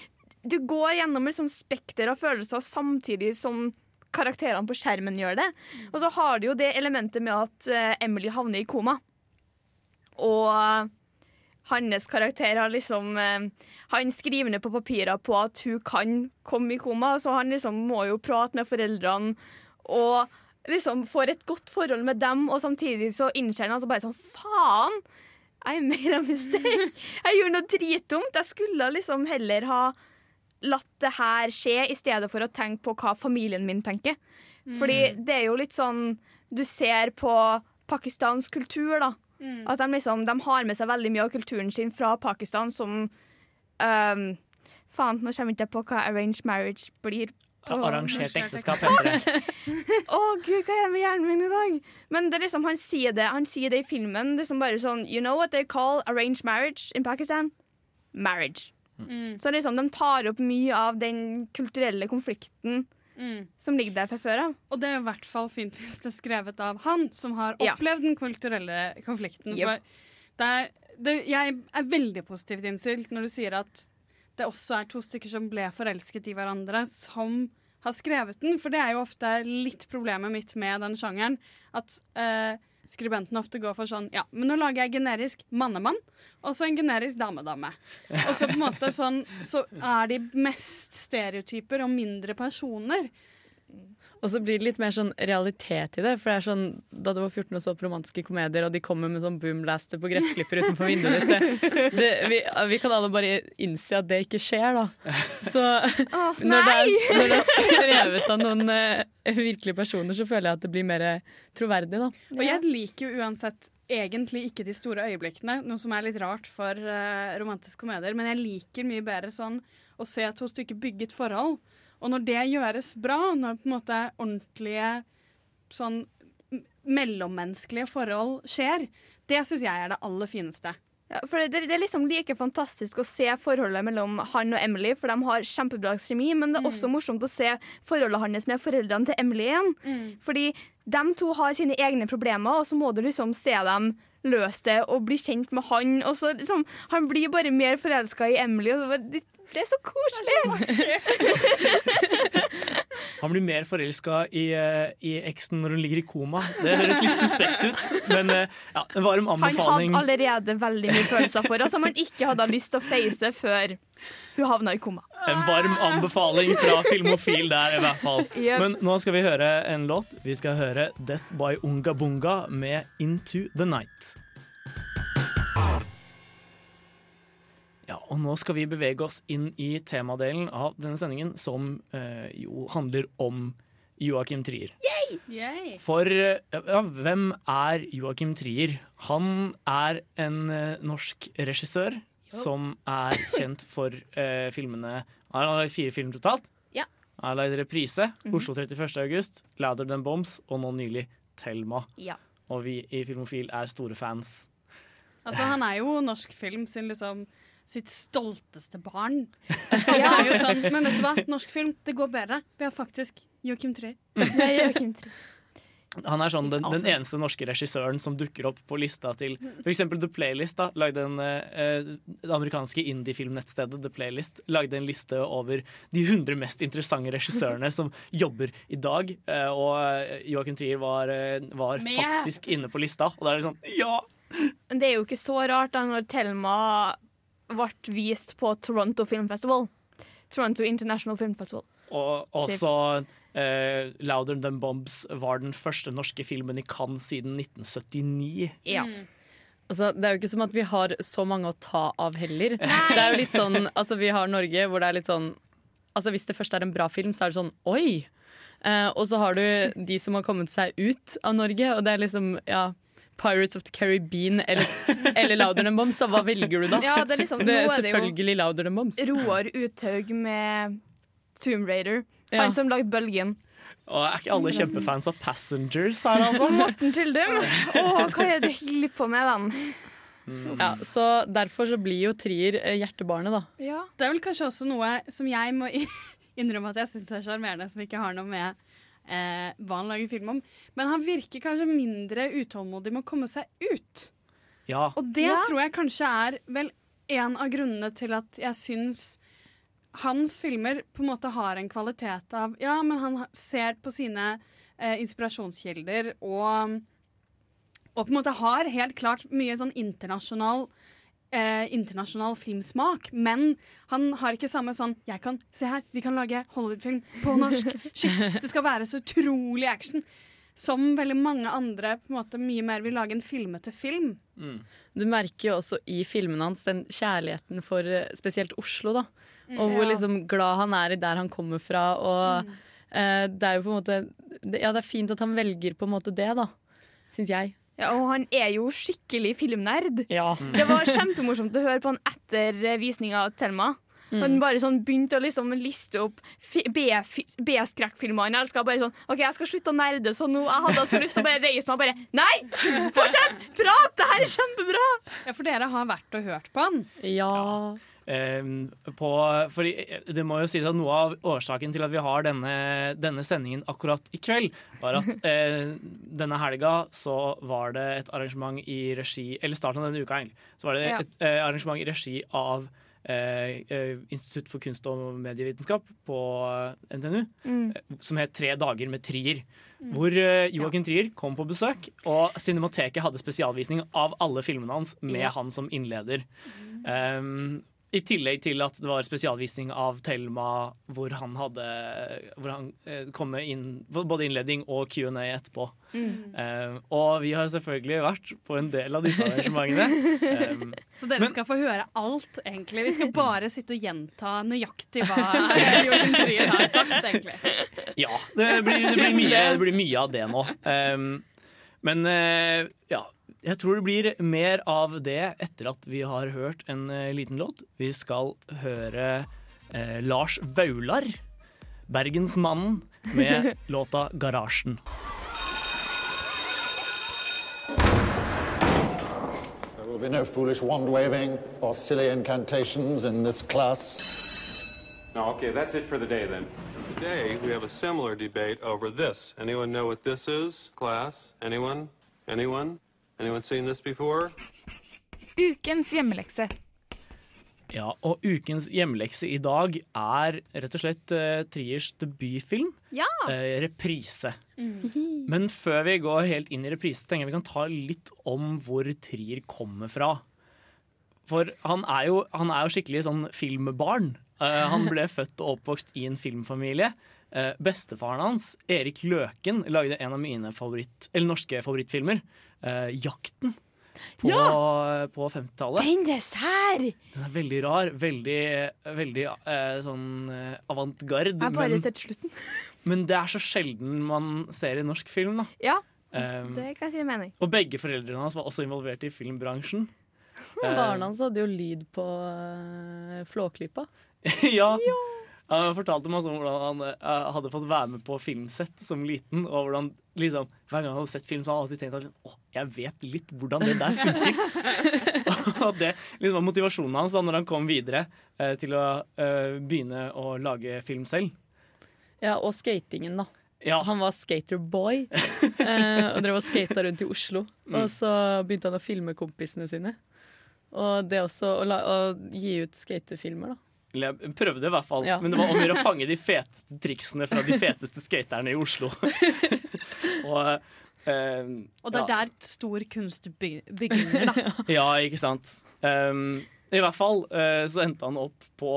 du går gjennom sånt spekter av følelser samtidig som karakterene på skjermen gjør det. Og så har du jo det elementet med at uh, Emily havner i koma. Og hans karakter har liksom eh, Han skriver ned på papirer på at hun kan komme i koma, så han liksom må jo prate med foreldrene. Og liksom får et godt forhold med dem, og samtidig så innser han altså bare sånn Faen! I made a mistake. Jeg gjorde noe dritdumt. Jeg skulle liksom heller ha latt det her skje, i stedet for å tenke på hva familien min tenker. Fordi det er jo litt sånn Du ser på pakistansk kultur, da. At de liksom De har med seg veldig mye av kulturen sin fra Pakistan som um, Faen, nå kommer jeg ikke på hva arranged marriage blir. på- Arrangert ekteskap heter [laughs] det. Å gud, hva er det med hjernen min i dag? Men det er liksom, han sier det Han sier det i filmen. Det er liksom bare sånn You know what they call arranged marriage in Pakistan? Marriage. Mm. Så liksom, de tar opp mye av den kulturelle konflikten Mm. som ligger der fra før av. Og det er i hvert fall fint hvis det er skrevet av han som har Ja. opplevd den kulturelle konflikten. Yep. Det er, det, jeg er veldig positivt innstilt når du sier at det også er to stykker som ble forelsket i hverandre, som har skrevet den. For det er jo ofte litt problemet mitt med den sjangeren. At eh, skribenten ofte går for sånn Ja, men nå lager jeg generisk mannemann, og så en generisk damedame. Og så på en måte sånn Så er de mest stereotyper og mindre personer. Og så blir det litt mer sånn realitet i det. For det er sånn, Da du var 14 og så på romantiske komedier, og de kommer med sånn boomlaster på gressklipper utenfor vinduet ditt det, vi, vi kan alle bare innse at det ikke skjer, da. Så [laughs] når, det er, når det er skrevet av noen eh, virkelige personer, så føler jeg at det blir mer troverdig, da. Og jeg liker jo uansett egentlig ikke de store øyeblikkene, noe som er litt rart for uh, romantiske komedier, men jeg liker mye bedre sånn å se to stykker bygget et forhold. Og når det gjøres bra, når på en måte ordentlige sånn mellommenneskelige forhold skjer, det syns jeg er det aller fineste. Ja, for det, det er liksom like fantastisk å se forholdet mellom han og Emily, for de har kjempebra kjemi, men det er også morsomt å se forholdet hans med foreldrene til Emily igjen. Fordi de to har sine egne problemer, og så må du liksom se dem løse det og bli kjent med han. Og så liksom, Han blir bare mer forelska i Emily. Og så bare, det, det er så koselig! [laughs] Han blir mer forelska i, eh, i eksen når hun ligger i koma. Det høres litt suspekt ut, men eh, ja, en varm Han hadde allerede veldig mye følelser for henne som han ikke hadde lyst til å face før hun havna i koma. En varm anbefaling fra Filmofil der, i hvert fall. Yep. Men nå skal vi høre en låt. Vi skal høre Death by Unga Bunga med Into the Night. Ja, og nå skal vi bevege oss inn i temadelen av denne sendingen, som eh, jo handler om Joakim Trier. Yay! For eh, ja, hvem er Joakim Trier? Han er en eh, norsk regissør som er kjent for eh, filmene Han har lagd fire filmer totalt. Ja. Han har lagd Reprise, Mhm. Oslo 31. august, Louder Than Bombs og nå nylig Thelma. Ja. Og vi i Filmofil er store fans. Altså, han er jo norsk film sin liksom sitt stolteste barn. [laughs] [laughs] Det er jo sånn, Men vet du hva? Norsk film, det går bedre. Vi har faktisk Joakim Trier. Nei, Trier. Han er sånn den, den eneste norske regissøren som dukker opp på lista til f.eks. The Playlist. da, lagde en, eh, Det amerikanske indie-filmnettstedet The Playlist lagde en liste over de 100 mest interessante regissørene som jobber i dag. eh, og Joachim Joakim Trier var, eh, var faktisk inne på lista. Og da er det sånn Ja! Men det er jo ikke så rart da når Thelma ble vist på Toronto Film Festival. Toronto International Film Festival. Og også eh, Louder Than Bombs var den første norske filmen i Cannes siden 1979. Ja. Altså, det er jo ikke som at vi har så mange å ta av heller. Det er jo litt sånn, altså Vi har Norge hvor det er litt sånn Altså Hvis det først er en bra film, så er det sånn oi! Eh, og så har du de som har kommet seg ut av Norge, og det er liksom ja, Pirates of the Caribbean eller, eller Louder Than Bombs. Så hva velger du da? Ja, det er liksom- det er nå er det jo- selvfølgelig Louder Than Bombs. Roar Uthaug med Tomb Raider. Ja. Han som lagde Bølgen. Og er ikke alle kjempefans av Passengers her, altså? [laughs] Morten Tyldum. Å, hva er det du holder på med, venn? Ja, så Derfor så blir jo Trier eh, hjertebarnet, da. Det er vel kanskje også noe som jeg må [laughs] innrømme at jeg syns er sjarmerende, som ikke har noe med eh, hva han lager film om. Men han virker kanskje mindre utålmodig med å komme seg ut. Ja. Og det Ja. tror jeg kanskje er vel en av grunnene til at jeg syns hans filmer på en måte har en kvalitet av Ja, men han ser på sine eh, inspirasjonskilder og, og på en måte har helt klart mye sånn internasjonal eh, internasjonal filmsmak, men han har ikke samme sånn Jeg kan, Se her, vi kan lage Hollywood-film på norsk. Shit, det skal være så utrolig action. som veldig mange andre på en måte mye mer vil lage en filmete film. Du merker jo også i filmene hans den kjærligheten for eh, spesielt Oslo, da. Mm. Og hvor Ja. liksom glad han er i der han kommer fra. Og eh, det er jo på en måte Ja, det er fint at han velger på en måte det, da. Syns jeg. Ja, og han er jo skikkelig filmnerd. Ja. Det var kjempemorsomt å høre på han etter eh, visninga av Thelma. Mm. Han bare sånn begynte å liksom liste opp B-skrekkfilmer han elska. Bare sånn OK, jeg skal slutte å nerde så nå. Jeg hadde så lyst til å bare reise meg og bare Nei! Fortsett! Prat! Det her er kjempebra! Ja, for dere har vært og hørt på han. Ja. Ehm, på, fordi eh, det må jo sies at Noe av årsaken til at vi har denne, denne sendingen akkurat i kveld, var at [laughs] eh, denne helga så var det et arrangement i regi Eller starten av denne uka, egentlig. Så var det et eh, arrangement i regi av eh, eh, Institutt for kunst og medievitenskap på NTNU, Mm. som het Tre dager med Trier. Hvor eh, Joakim Trier kom på besøk, og Cinemateket hadde spesialvisning av alle filmene hans med Ja. han som innleder. Um, I tillegg til at det var spesialvisning av Thelma, hvor han hadde Hvor han eh, kom med inn, både innledning og Q&A etterpå. Mm. Um, og vi har selvfølgelig vært på en del av disse arrangementene. Um, [laughs] Så dere Men- skal få høre alt, egentlig. Vi skal bare sitte og gjenta nøyaktig hva [laughs] Jorgen Trier har sagt, egentlig. Ja, det blir, det, blir mye, det blir mye av det nå. Um, men uh, ja, jeg tror det blir mer av det etter at vi har hørt en eh, liten låt. Vi skal høre eh, Lars Vaular, Bergensmannen, med [laughs] låta 'Garasjen'. There will be no foolish wand waving or silly incantations in this class. No, okay, that's it for the day then. Today, we have a similar debate over this. Anyone know what this is, class? Anyone? Anyone? Ukens hjemmelekse. Ja, og ukens hjemmelekse i dag er rett og slett uh, Triers debutfilm, Ja! Uh, 'Reprise'. Mm. Men før vi går helt inn i reprise, tenker jeg vi kan ta litt om hvor Trier kommer fra. For han er jo, han er jo skikkelig sånn filmbarn. Uh, han ble [laughs] født og oppvokst i en filmfamilie. Eh, bestefaren hans, Erik Løken, lagde en av mine favoritt, eller norske favorittfilmer, eh, 'Jakten', på, på 50-tallet. Den dessert! Den er veldig rar. Veldig, veldig eh, sånn eh, avantgarde. Jeg har bare Men, sett slutten. [laughs] men det er så sjelden man ser i norsk film, da. Ja, Um, det kan jeg si mening. og begge foreldrene hans var også involvert i filmbransjen. [laughs] Faren hans hadde jo lyd på uh, Flåklypa. [laughs] ja. Han fortalte meg om hvordan han uh, hadde fått være med på filmsett som liten. Og hvordan liksom, Hver gang han hadde sett film, så hadde han alltid tenkt at Åh, jeg vet litt hvordan det der funker. [laughs] og det liksom, var motivasjonen hans da når han kom videre eh, til å eh, begynne å lage film selv. Ja, og skatingen, da. Ja. Han var skaterboy eh, og drev og skata rundt i Oslo. Mm. Og så begynte han å filme kompisene sine. Og det også å, la, å gi ut skatefilmer, da. Jeg prøvde i hvert fall, Ja. men det var om å fange de feteste triksene fra de feteste skaterne i Oslo. [laughs] og, eh, Og det er ja. der stor kunst begynner, da. [laughs] Ja, ikke sant. Um, I hvert fall uh, så endte han opp på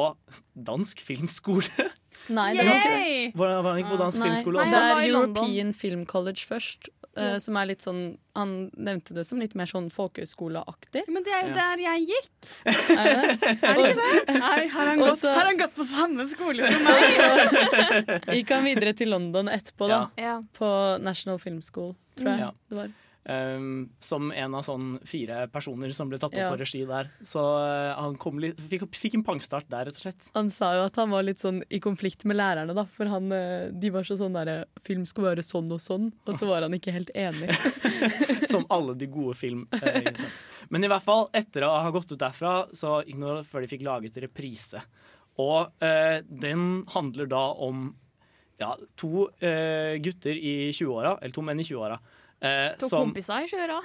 dansk filmskole. Nei, det var ikke det. Han ikke på dansk Nei, filmskole det er. European Film College først. Uh, som er litt sånn Han nevnte det som litt mer sånn folkehøyskoleaktig. Men det er jo Ja. der jeg gikk. Er det? Er det ikke det? Nei, har han, gått, har han gått på samme skole som meg? [laughs] Gikk han videre til London etterpå, da. Ja. På National Film School, tror jeg Ja. det var. Um, som en av sånn fire personer som ble tatt opp Ja. på regi der. Så uh, han kom litt, fikk, fikk en pangstart der, rett og slett. Han sa jo at han var litt sånn i konflikt med lærerne, da. For han, eh, de var så sånn derre Film skulle være sånn og sånn. Og så var han ikke helt enig. [laughs] Som alle de gode film. eh. Men i hvert fall, etter å ha gått ut derfra, så gikk det før de fikk laget reprise. Og eh, den handler da om ja, to eh, gutter i 20-åra, eller to menn i 20-åra. Eh, To kompiser i kjøra.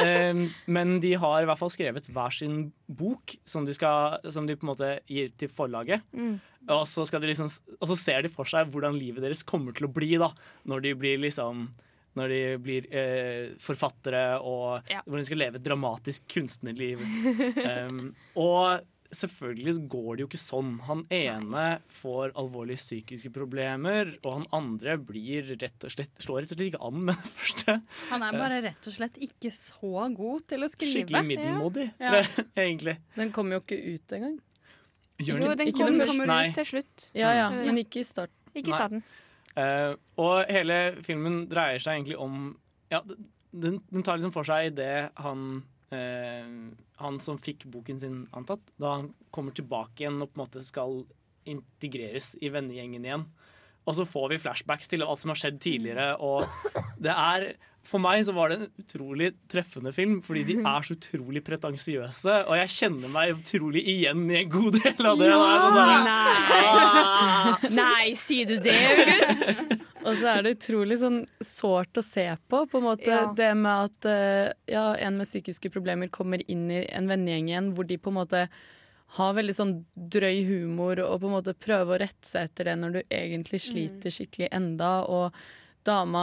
Eh, men de har i hvert fall skrevet hver sin bok, som de, skal, som de på en måte gir til forlaget. Mm. Og, så liksom, og så ser de for seg hvordan livet deres kommer til å bli da, når de blir liksom når de blir eh, forfattere, og Ja. hvordan de skal leve et dramatisk kunstnerliv. um, [laughs] og selvfølgelig går det jo ikke sånn. Han ene får alvorlige psykiske problemer, og han andre blir rett og slett slår rett og slett ikke an med det første. Han er bare rett og slett ikke så god til å skrive. Skikkelig middelmådig, Ja. [laughs] egentlig. Den kommer jo ikke ut engang. Gjør Jo, den Ikke kom, den kommer Nei. ut til slutt. Ja, ja, Mm. men ikke i starten. Ikke i starten. Uh, og hele filmen dreier seg egentlig om Ja, den, den tar liksom for seg det han eh, Han som fikk boken sin antatt, da han kommer tilbake igjen og på en måte skal integreres i vennegjengen igjen. Og så får vi flashbacks til alt som har skjedd tidligere, og det er For meg så var det en utrolig treffende film, fordi de er så utrolig pretensiøse, og jeg kjenner meg utrolig igjen i en god del av det. der, der. Nei. Ah. Nei, sier du det, August? Og så er det utrolig sånn sårt å se på. på en måte Ja. Det med at eh, ja, en med psykiske problemer kommer inn i en vennegjeng igjen hvor de på en måte har veldig sånn drøy humor og på en måte prøver å rette seg etter det når du egentlig sliter skikkelig enda. Og dama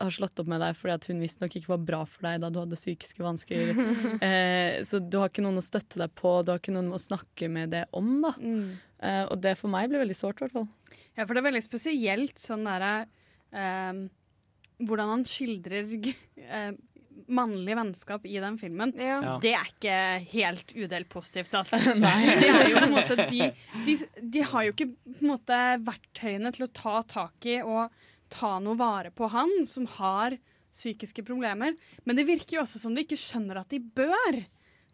har slått opp med deg fordi at hun visstnok ikke var bra for deg da du hadde psykiske vansker. [laughs] eh, så du har ikke noen å støtte deg på, du har ikke noen å snakke med det om. da. Eh, og det for meg ble veldig sårt, i hvert fall. Ja, for det er veldig spesielt sånn derre eh, Hvordan han skildrer eh, mannlig vennskap i den filmen. Ja. Det er ikke helt udelt positivt, altså. [laughs] de, Det jo på en måte de, de, de har jo ikke på en måte verktøyene til å ta tak i og ta noe vare på han som har psykiske problemer. Men det virker jo også som de ikke skjønner at de bør.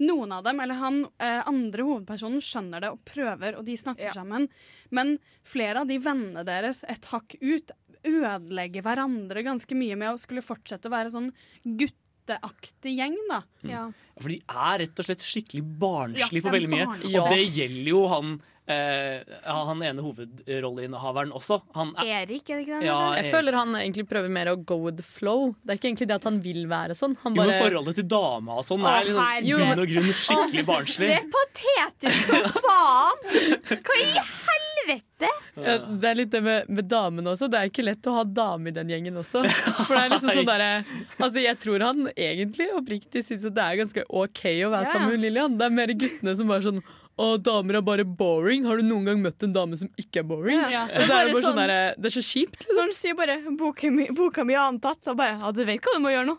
Noen av dem, eller han eh, andre hovedpersonen, skjønner det og prøver, og de snakker sammen. Men flere av de vennene deres et hakk ut ødelegger hverandre ganske mye med å skulle fortsette å være sånn gutteaktig gjeng, da. Ja. For de er rett og slett skikkelig barnslige Ja, på veldig mye. Og det gjelder jo han ja, han ene hovedrolleinnehaveren også. Han er, Erik, er det ikke det? Ja? Jeg føler han egentlig prøver mer å go with the flow. Det er ikke egentlig det at han vil være sånn. Han jo, men forholdet til dama og sånn er liksom, i og grunn skikkelig barnslig. Det er patetisk som [laughs] faen! Hva i helvete? ja, Det er litt det med, med damene også. Det er ikke lett å ha dame i den gjengen også. [laughs] For det er liksom sånn derre Altså, jeg tror han egentlig oppriktig syns at det er ganske OK å være ja. sammen med Lillian. Det er mer guttene som bare sånn å, damer er bare boring. Har du noen gang møtt en dame som ikke er boring? Ja. Og så er det Bare sånn sånn- derre Det er så kjipt. Når du sier bare 'boka mi, boka mi er antatt', så bare 'ja, du vet hva du må gjøre nå'.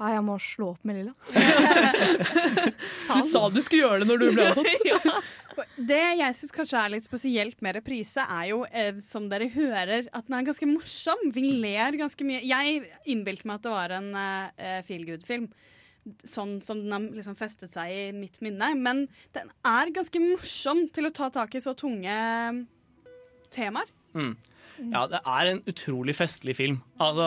Ja, jeg må slå opp med Lilla. [laughs] Du sa du skulle gjøre det når du ble antatt. [laughs] Det jeg syns kanskje er litt spesielt med reprise, er jo, eh, som dere hører, at den er ganske morsom. Vi ler ganske mye. Jeg innbilte meg at det var en eh, feel good-film. Sånn som den har liksom festet seg i mitt minne. Men den er ganske morsom til å ta tak i så tunge eh, temaer. Mm. Ja, det er en utrolig festlig film. Altså,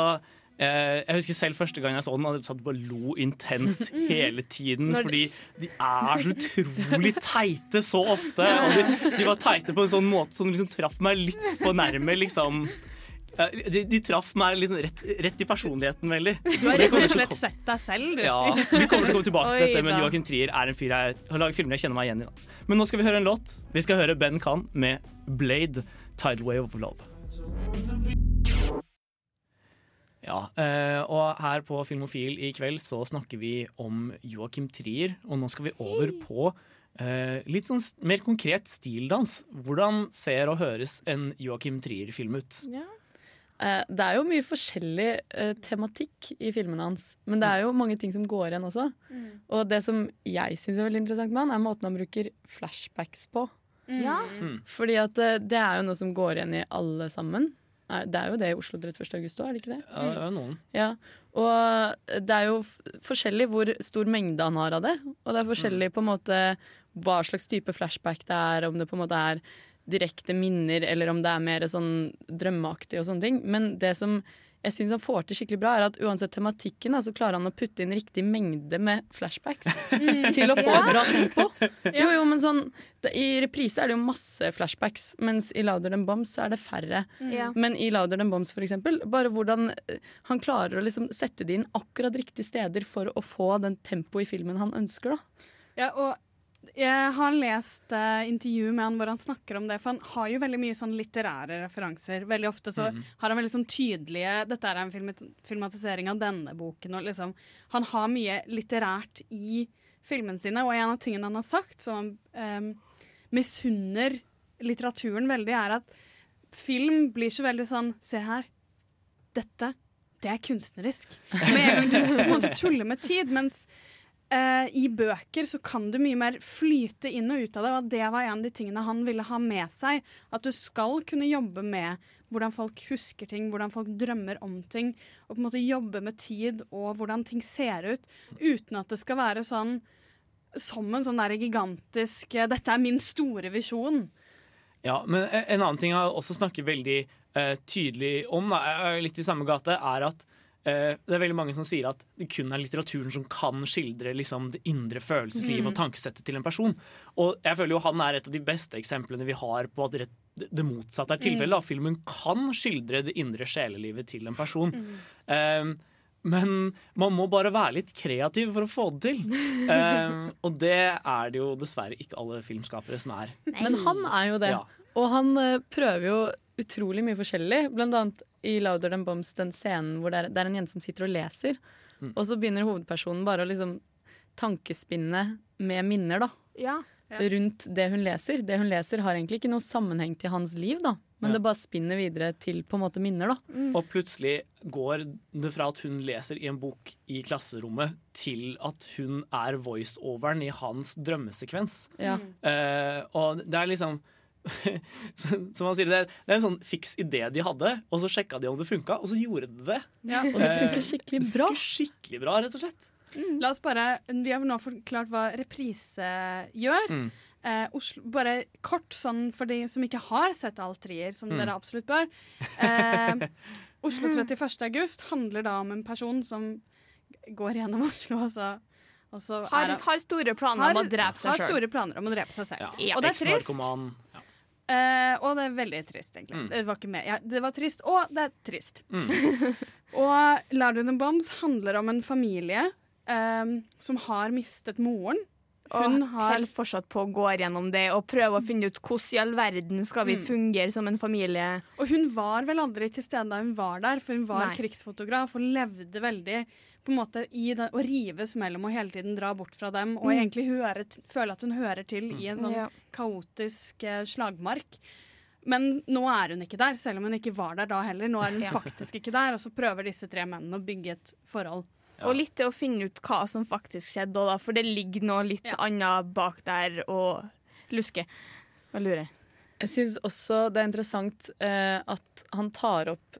eh, jeg husker selv første gang jeg så den, og jeg satt og lo intenst [laughs] Mm. hele tiden. Fordi de er så utrolig [laughs] teite så ofte. Og de, de var teite på en sånn måte som liksom traff meg litt for nærme. Liksom. Eh, De, de traff meg liksom rett, rett i personligheten veldig. Du har rett og slett sett deg selv, du. Ja, Vi kommer til å komme tilbake til [laughs] dette, men. Joakim Trier er en fyr jeg har laget filmer jeg kjenner meg igjen i. Da. Men nå skal vi høre en låt. Vi skal høre Ben Khan med 'Blade Tidal Wave of Love'. Ja, eh, og her på Filmofil i kveld så snakker vi om Joakim Trier, og nå skal vi over på Uh, litt sånn mer konkret stildans. Hvordan ser og høres en Joakim Trier-film ut? Eh, Det er jo mye forskjellig eh, tematikk i filmene hans, men det er jo mange ting som går igjen også. Og det som jeg syns er veldig interessant med han, er måten han bruker flashbacks på. Ja. Mm. Fordi at eh, det er jo noe som går igjen i alle sammen. Det er jo det i Oslo 31. august òg, er det ikke det? Ja, det er noen. Ja, og det er jo f- forskjellig hvor stor mengde han har av det. Og det er forskjellig på en måte hva slags type flashback det er, om det på en måte er direkte minner, eller om det er mer sånn drømmeaktig og sånne ting. Men det som jeg syns han får til skikkelig bra, er at uansett tematikken, da, så klarer han å putte inn riktig mengde med flashbacks til å få Ja. et bra tempo. Jo, jo, men sånn det, I reprise er det jo masse flashbacks, mens i Louder Than Bombs så er det færre. Mm. Men i Louder Than Bombs, for eksempel, bare hvordan eh, han klarer å liksom sette det inn akkurat riktige steder for å få den tempoet i filmen han ønsker, da. Ja, og Jeg har lest uh, intervju med han hvor han snakker om det, for han har jo veldig mye sånn litterære referanser. Veldig ofte så mm. har han veldig sånn tydelige Dette er en filmat filmatisering av denne boken. Og liksom, han har mye litterært i filmene sine, og en av tingene han har sagt som han um, misunner litteraturen veldig, er at film blir så veldig sånn Se her. Dette, det er kunstnerisk. Med en gang du tuller med tid. Mens eh, i bøker så kan du mye mer flyte inn og ut av det, og det var en av de tingene han ville ha med seg. At du skal kunne jobbe med hvordan folk husker ting, hvordan folk drømmer om ting, og på en måte jobbe med tid og hvordan ting ser ut, uten at det skal være sånn som en sånn der gigantisk eh, 'Dette er min store visjon'. Ja, men en annen ting jeg også snakker veldig eh, tydelig om, da, litt i samme gate, er at det er veldig mange som sier at det kun er litteraturen som kan skildre liksom, det indre følelseslivet Mm. og tankesettet til en person. Og jeg føler jo han er et av de beste eksemplene vi har på at det, det motsatte er tilfellet. Mm. Filmen kan skildre det indre sjelelivet til en person. Eh, men man må bare være litt kreativ for å få det til. Eh, [laughs] og det er det jo dessverre ikke alle filmskapere som er. Men han er jo det. Ja. Og han eh, prøver jo utrolig mye forskjellig. Blant annet i Louder Than Bombs, den scenen hvor det er, det er en jente som sitter og leser. Mm. Og så begynner hovedpersonen bare å liksom tankespinne med minner, da. Ja. Rundt det hun leser. Det hun leser har egentlig ikke noe sammenheng til hans liv, da. Men Ja. det bare spinner videre til på en måte minner, da. Og plutselig går det fra at hun leser i en bok i klasserommet, til at hun er voice-overen i hans drømmesekvens. Ja. Eh, og det er liksom [laughs] Som han sier, det er, det er en sånn fiks idé de hadde, og så sjekka de om det funka, og så gjorde de det. Ja. Og det funker skikkelig det bra. funker skikkelig bra, rett og slett. La oss bare, Vi har nå forklart hva reprise gjør. Mm. Eh, Oslo, bare kort sånn for de som ikke har sett alt trier, som Mm. dere absolutt bør. Eh, Oslo 31. august handler da om en person som går gjennom Oslo, og så, og så Har, er, har store planer om å drepe seg Har sjøl. store planer om å drepe seg selv. Ja. Og det er trist. Eh, og det er veldig trist, egentlig. Mm. Det var ikke med. Ja, det var trist, og det er trist. Mm. [laughs] og Louder Than Bombs handler om en familie um, som har mistet moren. Hun har holder fortsatt på å gå gjennom det og prøve å finne ut hvordan i all verden skal vi Mm. fungere som en familie. Og hun var vel aldri til stede da hun var der, for hun var Nei. krigsfotograf og levde veldig på en måte i det, å rives mellom og hele tiden dra bort fra dem, og Mm. egentlig høre, føle at hun hører til i en sånn Ja. kaotisk eh, slagmark. Men nå er hun ikke der, selv om hun ikke var der da heller. Nå er hun [laughs] Ja. faktisk ikke der, og så prøver disse tre mennene å bygge et forhold. Og litt til å finne ut hva som faktisk skjedde, da, for det ligger noe litt annet bak der og luske og lurer. Jeg syns også det er interessant eh, at han tar opp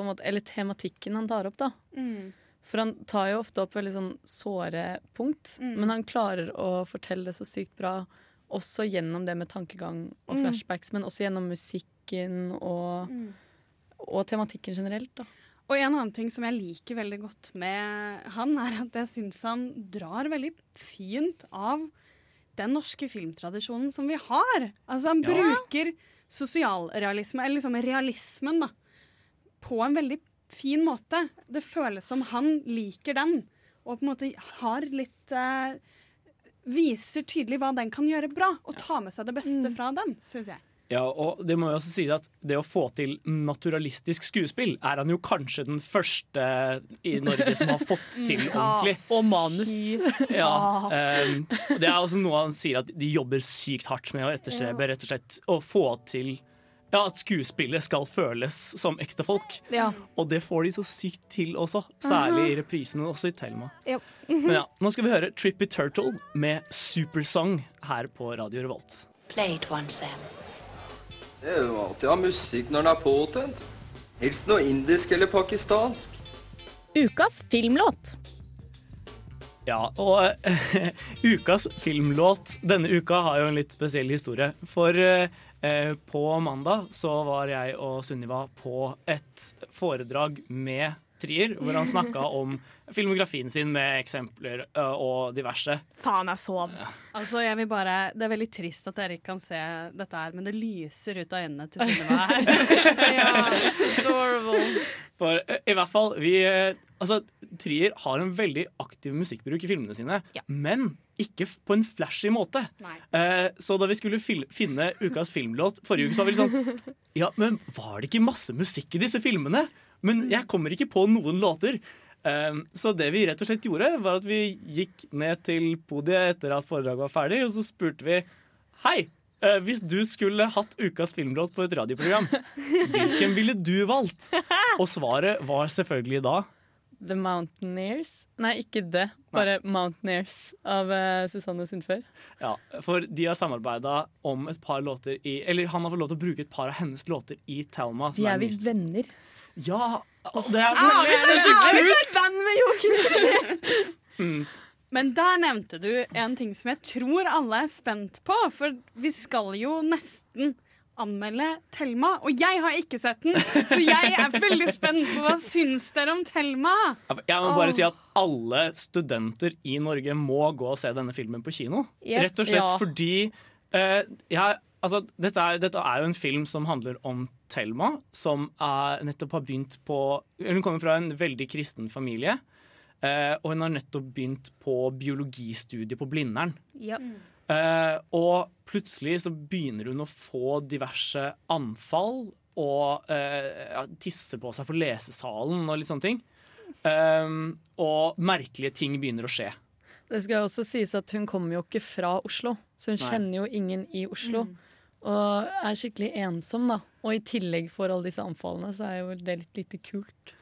måte, Eller tematikken han tar opp, da. Mm. For han tar jo ofte opp veldig sånn såre punkt, Mm. men han klarer å fortelle det så sykt bra. Også gjennom det med tankegang og Mm. flashbacks, men også gjennom musikken og, Mm. og tematikken generelt. da. Og en annen ting som jeg liker veldig godt med han, er at jeg syns han drar veldig fint av den norske filmtradisjonen som vi har. Altså han Ja. bruker sosialrealisme, eller liksom realismen, da, på en veldig fin måte. Det føles som han liker den, og på en måte har litt eh, Viser tydelig hva den kan gjøre bra, og ta med seg det beste fra den, syns jeg. Ja, og det må jo også sies at det å få til naturalistisk skuespill er han jo kanskje den første i Norge som har fått [laughs] til ordentlig. Og manus. [laughs] Ja, um, det er også noe han sier at de jobber sykt hardt med å etterstrebe rett og slett å få til ja, at skuespillet skal føles som ekte folk. Ja. Og det får de så sykt til også, særlig i reprisen, men også i Thelma. Ja. Men ja, nå skal vi høre Trippy Turtle med Supersong her på Radio Revolt. Play it once, Sam. Det er jo alltid å ha musikk når den er påtent. Helst noe indisk eller pakistansk. Ukas filmlåt. Ja, og uh, [laughs] ukas filmlåt denne uka har jo en litt spesiell historie. For uh, på mandag så var jeg og Sunniva på et foredrag med Trier, hvor han snakka om filmografien sin med eksempler uh, og diverse. Faen, jeg sov. Altså, jeg vil bare, Det er veldig trist at dere ikke kan se dette her, men det lyser ut av øynene til Sunniva her. [laughs] ja, it's adorable. For uh, i hvert fall, vi uh, Altså, Trier har en veldig aktiv musikkbruk i filmene sine, men ikke på en flashy måte. Eh, så da vi skulle fil finne ukas filmlåt forrige uke, så var vi litt sånn Ja, men var det ikke masse musikk i disse filmene? Men jeg kommer ikke på noen låter. Eh, så det vi rett og slett gjorde, var at vi gikk ned til podiet etter at foredraget var ferdig, og så spurte vi Hei, eh, hvis du skulle hatt ukas filmlåt på et radioprogram, [laughs] hvilken ville du valgt? Og svaret var selvfølgelig da The Mountaineers. Nei, ikke det. Bare Mountaineers av uh, Susanne Sundfør. Ja, for de har samarbeida om et par låter i Eller han har fått lov til å bruke et par av hennes låter i Thelma. De er ny- visst venner. Ja! Det er, veldig det er så kult! venn med Joakim Trier! [laughs] Mm. Men der nevnte du en ting som jeg tror alle er spent på. For vi skal jo nesten anmelde Thelma, og jeg har ikke sett den. Så jeg er veldig spent på hva syns dere om Thelma? Jeg må bare si at alle studenter i Norge må gå og se denne filmen på kino. Yep. Rett og slett Ja. fordi eh, jeg, altså, dette, er, dette er jo en film som handler om Thelma, som er, nettopp har begynt på Hun kommer fra en veldig kristen familie. eh, og hun har nettopp begynt på biologistudiet på Blindern. Ja. Eh, og plutselig så begynner hun å få diverse anfall og eh, ja, tisse på seg på lesesalen og litt sånne ting. Um, og merkelige ting begynner å skje. Det skal også sies at hun kommer jo ikke fra Oslo, så hun Nei. kjenner jo ingen i Oslo. Og er skikkelig ensom, da. Og i tillegg for alle disse anfallene, så er jo det litt lite kult.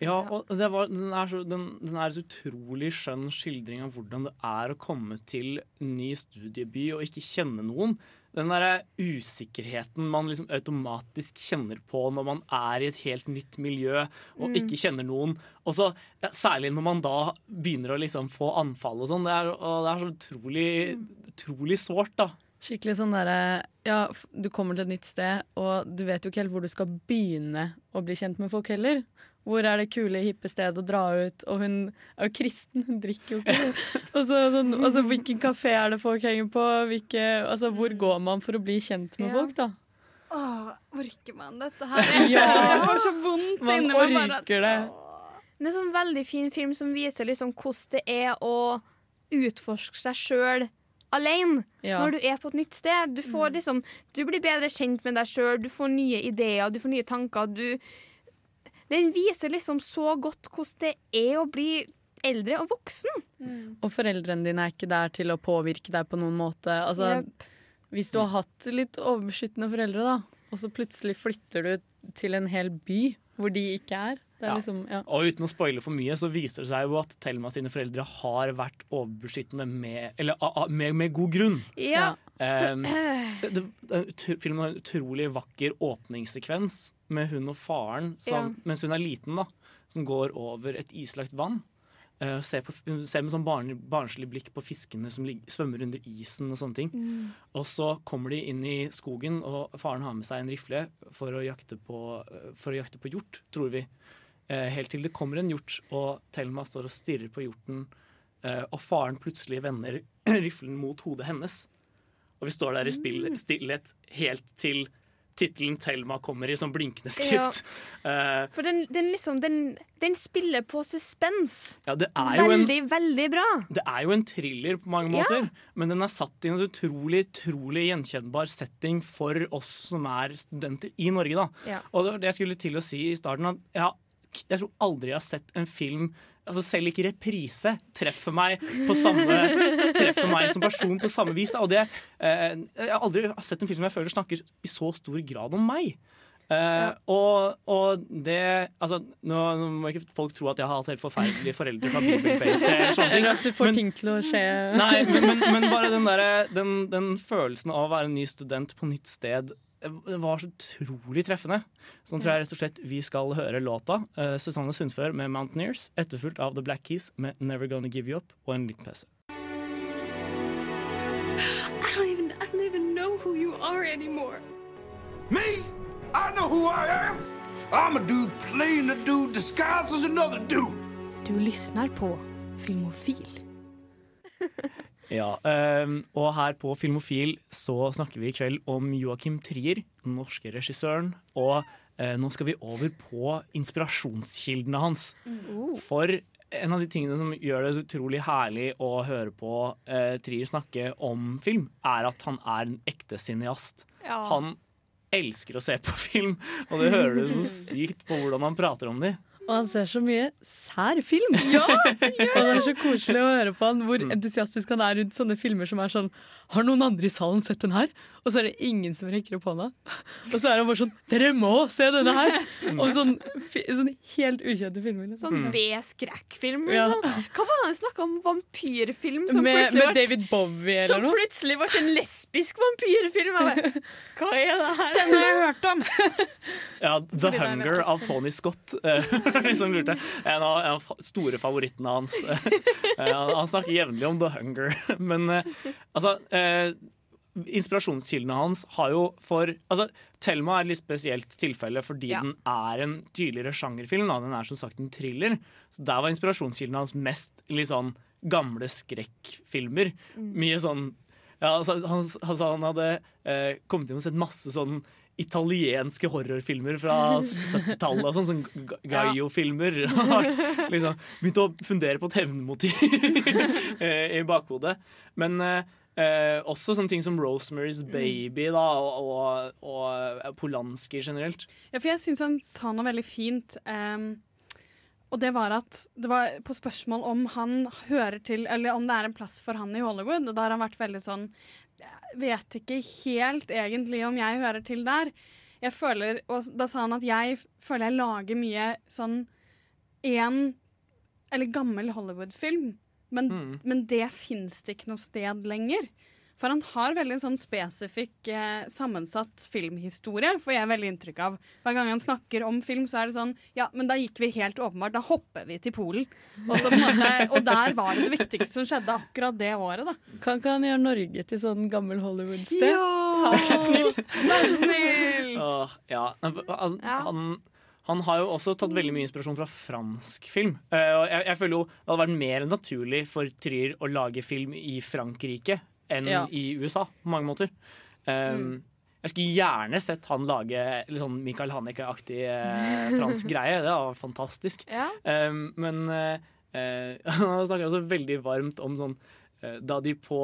Ja, og det var, den, er så, den, den er så utrolig skjønn skildring av hvordan det er å komme til ny studieby og ikke kjenne noen. Den derre usikkerheten man liksom automatisk kjenner på når man er i et helt nytt miljø og Mm. ikke kjenner noen. Og så, ja, Særlig når man da begynner å liksom få anfall og sånn. Det, er- det er så utrolig, utrolig sårt, da. Skikkelig sånn derre Ja, du kommer til et nytt sted, og du vet jo ikke helt hvor du skal begynne å bli kjent med folk heller. Hvor er det kule, hippe stedet å dra ut? Og hun er jo kristen, hun drikker jo ikke. Og [laughs] så, sånn, altså, hvilken kafé er det folk henger på? Hvilke, altså, hvor går man for å bli kjent med Ja. folk, da? Åh, orker man dette her? [laughs] Jeg, Ja. jeg får så vondt Man inni meg. bare orker det. Det er en sånn veldig fin film som viser liksom hvordan det er å utforske seg sjøl alene Ja. når du er på et nytt sted. Du, får liksom, du blir bedre kjent med deg sjøl, du får nye ideer, du får nye tanker. Du, den viser liksom så godt hvordan det er å bli eldre og voksen. Og foreldrene dine er ikke der til å påvirke deg på noen måte. Altså, yep. Hvis du har hatt litt overbeskyttende foreldre, da, og så plutselig flytter du til en hel by hvor de ikke er. Det er Ja. liksom, ja. Og uten å spoile for mye, så viser det seg jo at Thelma sine foreldre har vært overbeskyttende med, eller, a- a- med, med god grunn. Ja. Um, [clears throat] det, det, det, filmen har en utrolig vakker åpningssekvens med hun og faren som, Ja. mens hun er liten, da, som går over et islagt vann. Uh, ser, på, ser med sånn barn, barnslig blikk på fiskene som lig, svømmer under isen og sånne ting. Mm. Og så kommer de inn i skogen, og faren har med seg en rifle for å jakte på, for å jakte på hjort, tror vi. Eh, helt til det kommer en hjort, og Thelma står og stirrer på hjorten, eh, og faren plutselig vender [clears throat] riflen mot hodet hennes. Og vi står der i spill, stillhet helt til tittelen Thelma kommer i sånn blinkende skrift. Ja. For den, den liksom den, den spiller på suspens. ja, det jo en Veldig, veldig bra. Det er jo en thriller på mange Ja. måter, men den er satt i en utrolig utrolig gjenkjennbar setting for oss som er studenter i Norge. da. Ja. Og det var det jeg skulle til å si i starten. at ja, Jeg tror aldri jeg har sett en film altså Selv ikke reprise treffer meg på samme Treffer meg som person på samme vis. Og det, eh, jeg har aldri sett en film som jeg føler snakker i så stor grad om meg. Eh, og, og det Altså, nå, nå må ikke folk tro at jeg har hatt helt forferdelige foreldre fra bibelbelte. [laughs] Eller. At du får Men- ting til å skje. Nei, men, men, men bare den, der, den, den følelsen av å være en ny student på nytt sted det var så utrolig treffende. Så nå tror jeg rett og slett vi skal høre låta. Uh, Susanne Sundfør med 'Mountaineers', etterfulgt av The Black Keys med 'Never Gonna Give You Up' og en liten pause. I don't even I don't even know who you are anymore. Me? I know who I am. I'm a dude playing a dude disguised as another dude. Du lyssnar på Filmofil. [laughs] Ja, ehm, og her på Filmofil så snakker vi i kveld om Joakim Trier, den norske regissøren. Og eh, nå skal vi over på inspirasjonskildene hans. Mm. For en av de tingene som gjør det utrolig herlig å høre på eh, Trier snakke om film, er at han er en ekte cineast. Ja. Han elsker å se på film, og det hører du så sykt på hvordan han prater om de. Og han ser så mye sær film. [laughs] og det er så koselig å høre på han hvor entusiastisk han er rundt sånne filmer som er sånn Har noen andre i salen sett den her? Og så er det ingen som rekker opp hånda. Og så er han bare sånn Dere må se denne her! Og sånn, fi- sånn helt ukjente filmer. Liksom. Sånn B-skrekkfilm. Ja. Liksom. Hva var det han snakka om? Vampyrfilm? Som Med, plutselig med ble- David Bowie eller Som noe. plutselig ble en lesbisk vampyrfilm. Jeg bare, Hva er det her? Den har jeg hørt om! Ja, The Fordi er Hunger av Tony Scott. [laughs] liksom lurte. En av, en av store favorittene hans. [laughs] Eh, han, han snakker jevnlig om The Hunger. [laughs] Men eh, altså eh, Inspirasjonskildene hans har jo for altså, Thelma er et litt spesielt tilfelle fordi Ja. den er en tydeligere sjangerfilm. Da. Den er som sagt en thriller. Så Der var inspirasjonskildene hans mest litt sånn gamle skrekkfilmer. Mm. Mye sånn ja, altså, han, altså, han hadde eh, kommet inn og sett masse sånn italienske horrorfilmer fra [laughs] 70-tallet og sånn, sånn Gaio-filmer. [laughs] liksom, Begynte å fundere på et hevnmotiv [laughs] eh, i bakhodet. Men eh, eh, også sånne ting som Rosemary's Baby da, og, og, og Polanski generelt. Ja, for jeg syns han sa noe veldig fint. Um, og det var at det var på spørsmål om han hører til Eller om det er en plass for han i Hollywood. Og da har han vært veldig sånn Jeg vet ikke helt egentlig om jeg hører til der. Jeg føler, Og da sa han at jeg føler jeg lager mye sånn én Eller gammel Hollywood-film. Men, Mm. men det fins det ikke noe sted lenger. For han har veldig sånn spesifikk eh, sammensatt filmhistorie, får jeg veldig inntrykk av. Hver gang han snakker om film, så er det sånn Ja, men da gikk vi helt åpenbart. Da hopper vi til Polen. Og, så måte, og der var det det viktigste som skjedde akkurat det året, da. Kan ikke han gjøre Norge til sånn gammel Hollywood-sted? Jo! Vær så snill! Vær så snill! Åh, ja. Altså, Han, han har jo også tatt veldig mye inspirasjon fra fransk film. Eh, og jeg, jeg føler jo det hadde vært mer naturlig for Trier å lage film i Frankrike enn Ja. i USA, på mange måter. Um, Jeg skulle gjerne sett han lage litt sånn Michael Haneke-aktig eh, [laughs] fransk greie. Det var fantastisk. Ja. Um, men eh, [laughs] han snakker også veldig varmt om sånn eh, Da de på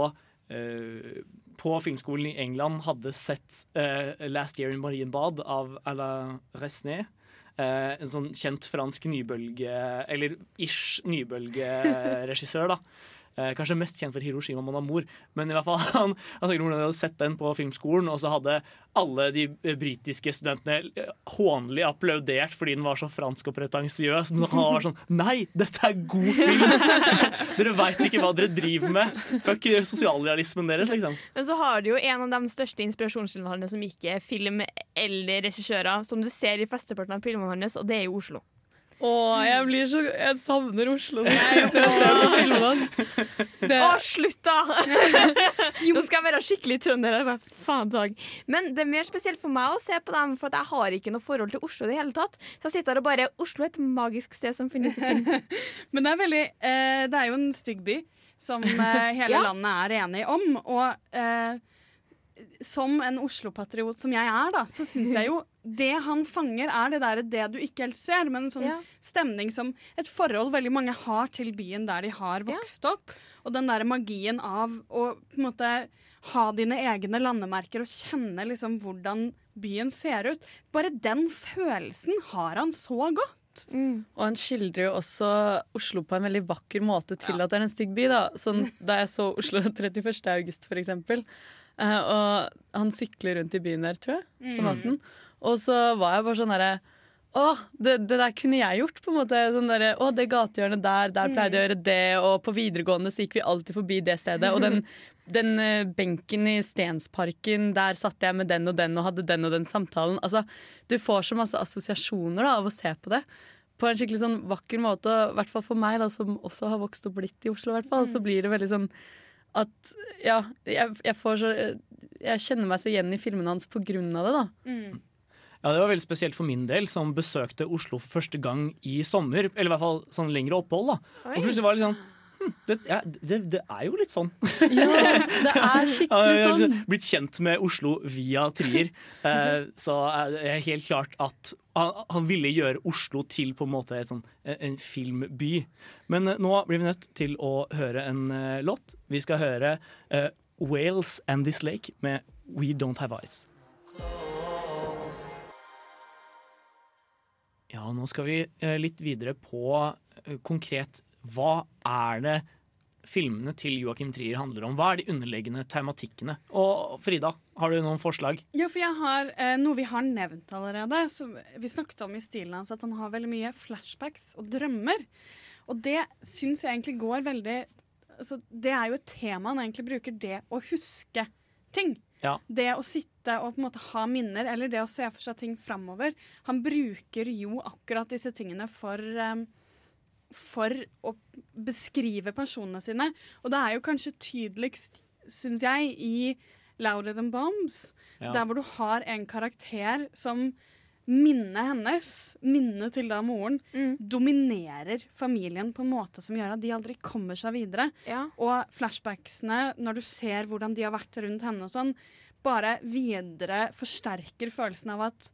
på filmskolen i England hadde sett 'Last Year in Marienbad' av Alain Resnais. Eh, en sånn kjent fransk nybølge, eller ish nybølgeregissør, da. Eh, kanskje mest kjent for Hiroshima Monamor, Men i hvert fall [laughs] han, han de hadde sett den på filmskolen, og så hadde alle de eh, britiske studentene eh, hånlig applaudert fordi den var så fransk og pretensiøs. Men han var sånn Nei, dette er god film! [laughs] dere veit ikke hva dere driver med. Fuck sosialrealismen deres, liksom. Men så har du jo en av de største inspirasjonskildene som ikke er film eller regissører, som du ser i flesteparten av filmene hans, og det er i Oslo. Å, jeg blir så Jeg savner Oslo når jeg ser på filmene hans. Det- Å, slutt, da! [laughs] Nå skal jeg være skikkelig trønder. Faen dag. Men det er mer spesielt for meg å se på dem, for jeg har ikke noe forhold til Oslo i det hele tatt. Så jeg sitter her og bare Oslo er et magisk sted som finnes i film. [laughs] Men det er veldig eh, Det er jo en stygg by som eh, [laughs] hele Ja. landet er enig om. Og eh, som en Oslo-patriot som jeg er, da, så syns jeg jo [laughs] det han fanger, er det derre det du ikke helt ser, men en sånn Ja. stemning som Et forhold veldig mange har til byen der de har vokst opp. Og den der magien av å på en måte ha dine egne landemerker og kjenne liksom hvordan byen ser ut. Bare den følelsen har han så godt. Og han skildrer jo også Oslo på en veldig vakker måte til at det er en stygg by. Da, sånn, [laughs] da jeg så Oslo [laughs] 31. august, for eksempel, og han sykler rundt i byen der, tror jeg, på Mm. natten. Og så var jeg bare sånn herre å, det, det der kunne jeg gjort. på en måte sånn der, Å, det gatehjørnet der, der pleide jeg å gjøre det. Og på videregående så gikk vi alltid forbi det stedet. Og den, [laughs] den eh, benken i Stensparken, der satt jeg med den og den og hadde den og den samtalen. Altså, Du får så masse assosiasjoner da, av å se på det. På en skikkelig sånn vakker måte. I hvert fall for meg, da, som også har vokst opp litt i Oslo, hvert fall, så blir det veldig sånn at Ja, jeg, jeg får så Jeg kjenner meg så igjen i filmene hans på grunn av det, da. Ja, Det var veldig spesielt for min del, som besøkte Oslo for første gang i sommer. Eller i hvert fall sånn lengre opphold. da. Oi. Og plutselig var det sånn det, ja, det, det er jo litt sånn. [laughs] Ja, det er skikkelig sånn. blitt kjent med Oslo via Trier. Eh, så det er helt klart at han, han ville gjøre Oslo til på en måte sånn, en filmby. Men eh, nå blir vi nødt til å høre en eh, låt. Vi skal høre uh, Wales and This Lake med We Don't Have Eyes. Ja, nå skal vi eh, litt videre på eh, konkret hva er det filmene til Joachim Trier handler om? Hva er de underliggende tematikkene? Og Frida, har du noen forslag? Ja, for jeg har eh, noe vi har nevnt allerede. Som vi snakket om i stilen hans, at han har veldig mye flashbacks og drømmer. Og det syns jeg egentlig går veldig altså, Det er jo et tema han egentlig bruker, det å huske ting. Ja. Det å sitte og på en måte ha minner, eller det å se for seg ting framover. Han bruker jo akkurat disse tingene for eh, for å beskrive personene sine. Og det er jo kanskje tydeligst, syns jeg, i Louder Than Bombs. Ja. Der hvor du har en karakter som minnet hennes, minnet til da moren, dominerer familien på en måte som gjør at de aldri kommer seg videre. Og flashbacksene, når du ser hvordan de har vært rundt henne og sånn, bare videre forsterker følelsen av at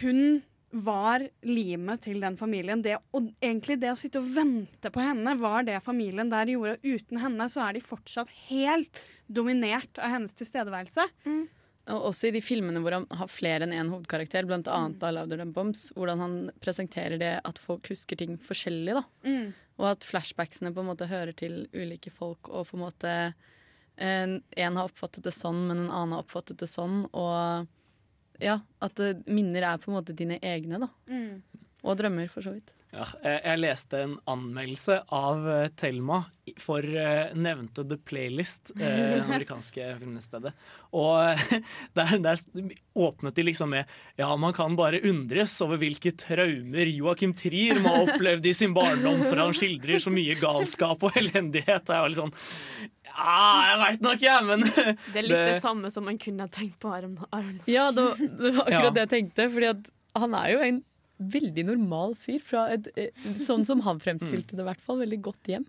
hun var limet til den familien. Det, og egentlig det å sitte og vente på henne var det familien der gjorde. Uten henne så er de fortsatt helt dominert av hennes tilstedeværelse. Og også i de filmene hvor han har flere enn én hovedkarakter, blant annet av Louder Than Bombs, hvordan han presenterer det at folk husker ting forskjellig. da. Mm. Og at flashbacksene på en måte hører til ulike folk, og på en måte en, en har oppfattet det sånn, men en annen har oppfattet det sånn. Og ja, at eh, minner er på en måte dine egne, da. Mm. Og drømmer, for så vidt. Ja, jeg, jeg leste en anmeldelse av eh, Thelma for eh, nevnte The Playlist, eh, det [laughs] amerikanske filmstedet. Og eh, [laughs] der, der åpnet de liksom med Ja, man kan bare undres over hvilke traumer Joachim Trier må ha opplevd i sin barndom, for han skildrer så mye galskap og elendighet. Det er jo litt sånn Ja, jeg veit nok, jeg, men Det er litt [laughs] det, samme som man kunne ha tenkt på Aron Aronofsky. Ja, det var, det var akkurat Ja. det jeg tenkte. Fordi han er jo en veldig normal fyr. Fra et, eh, sånn som han fremstilte det, i hvert fall. Veldig godt hjem.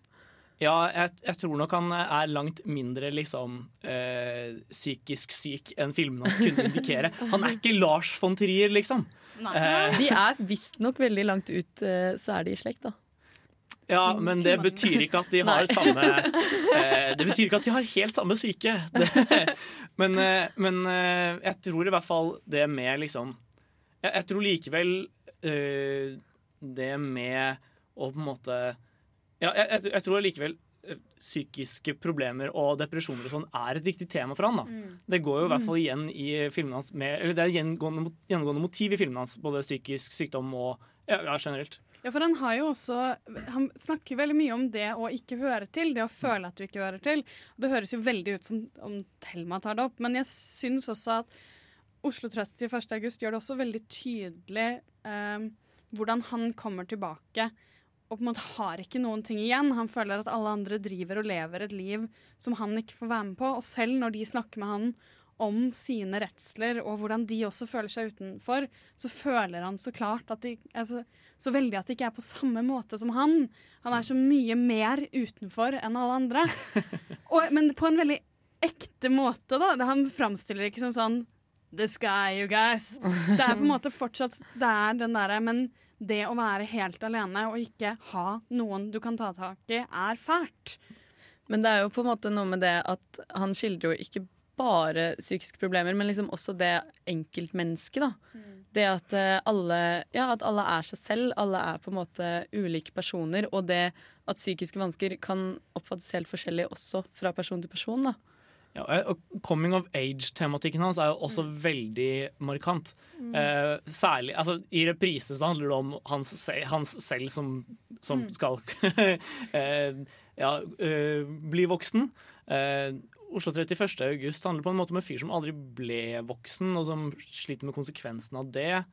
Ja, jeg, jeg tror nok han er langt mindre liksom øh, psykisk syk enn filmene hans kunne indikere. Han er ikke Lars von Trier, liksom. Eh, De er visstnok veldig langt ut, eh, så er de i slekt, da. Ja, men det betyr ikke at de har Nei. samme eh, Det betyr ikke at de har helt samme syke. Det, men eh, men eh, jeg tror i hvert fall det med liksom Jeg, jeg tror likevel eh, det med å på en måte Ja, jeg, jeg, tror likevel psykiske problemer og depresjoner og sånn er et viktig tema for han. da. Mm. Det går jo i hvert fall igjen i filmene hans med, eller Det er gjengående, gjengående motiv i filmene hans, både psykisk sykdom og ja, ja, generelt. Ja, for han har jo også Han snakker veldig mye om det å ikke høre til, det å føle at du ikke hører til. Det høres jo veldig ut som om Thelma tar det opp, men jeg syns også at Oslo 31. august gjør det også veldig tydelig eh, hvordan han kommer tilbake og på en måte har ikke noen ting igjen. Han føler at alle andre driver og lever et liv som han ikke får være med på. Og selv når de snakker med han om sine redsler og hvordan de også føler seg utenfor, så føler han så klart at de, altså, så veldig at de ikke er på samme måte som han. Han er så mye mer utenfor enn alle andre. [laughs] Og, men på en veldig ekte måte, da. Han framstiller ikke som sånn The sky, you guys. Det er på en måte fortsatt Det er den derre Men det å være helt alene og ikke ha noen du kan ta tak i, er fælt. Men det er jo på en måte noe med det at han skildrer jo ikke bare psykiske problemer, men liksom også det enkeltmennesket, da. Det at eh, alle, ja, at alle er seg selv, alle er på en måte ulike personer, og det at psykiske vansker kan oppfattes helt forskjellig også fra person til person, da. Ja, og Coming of age-tematikken hans er jo også veldig markant. Mm. Eh, særlig, altså I reprise så handler det om hans, hans selv som, som Mm. skal [laughs] eh, ja, eh, bli voksen. Oslo 31. august handler på en måte om en fyr som aldri ble voksen, og som sliter med konsekvensen av det.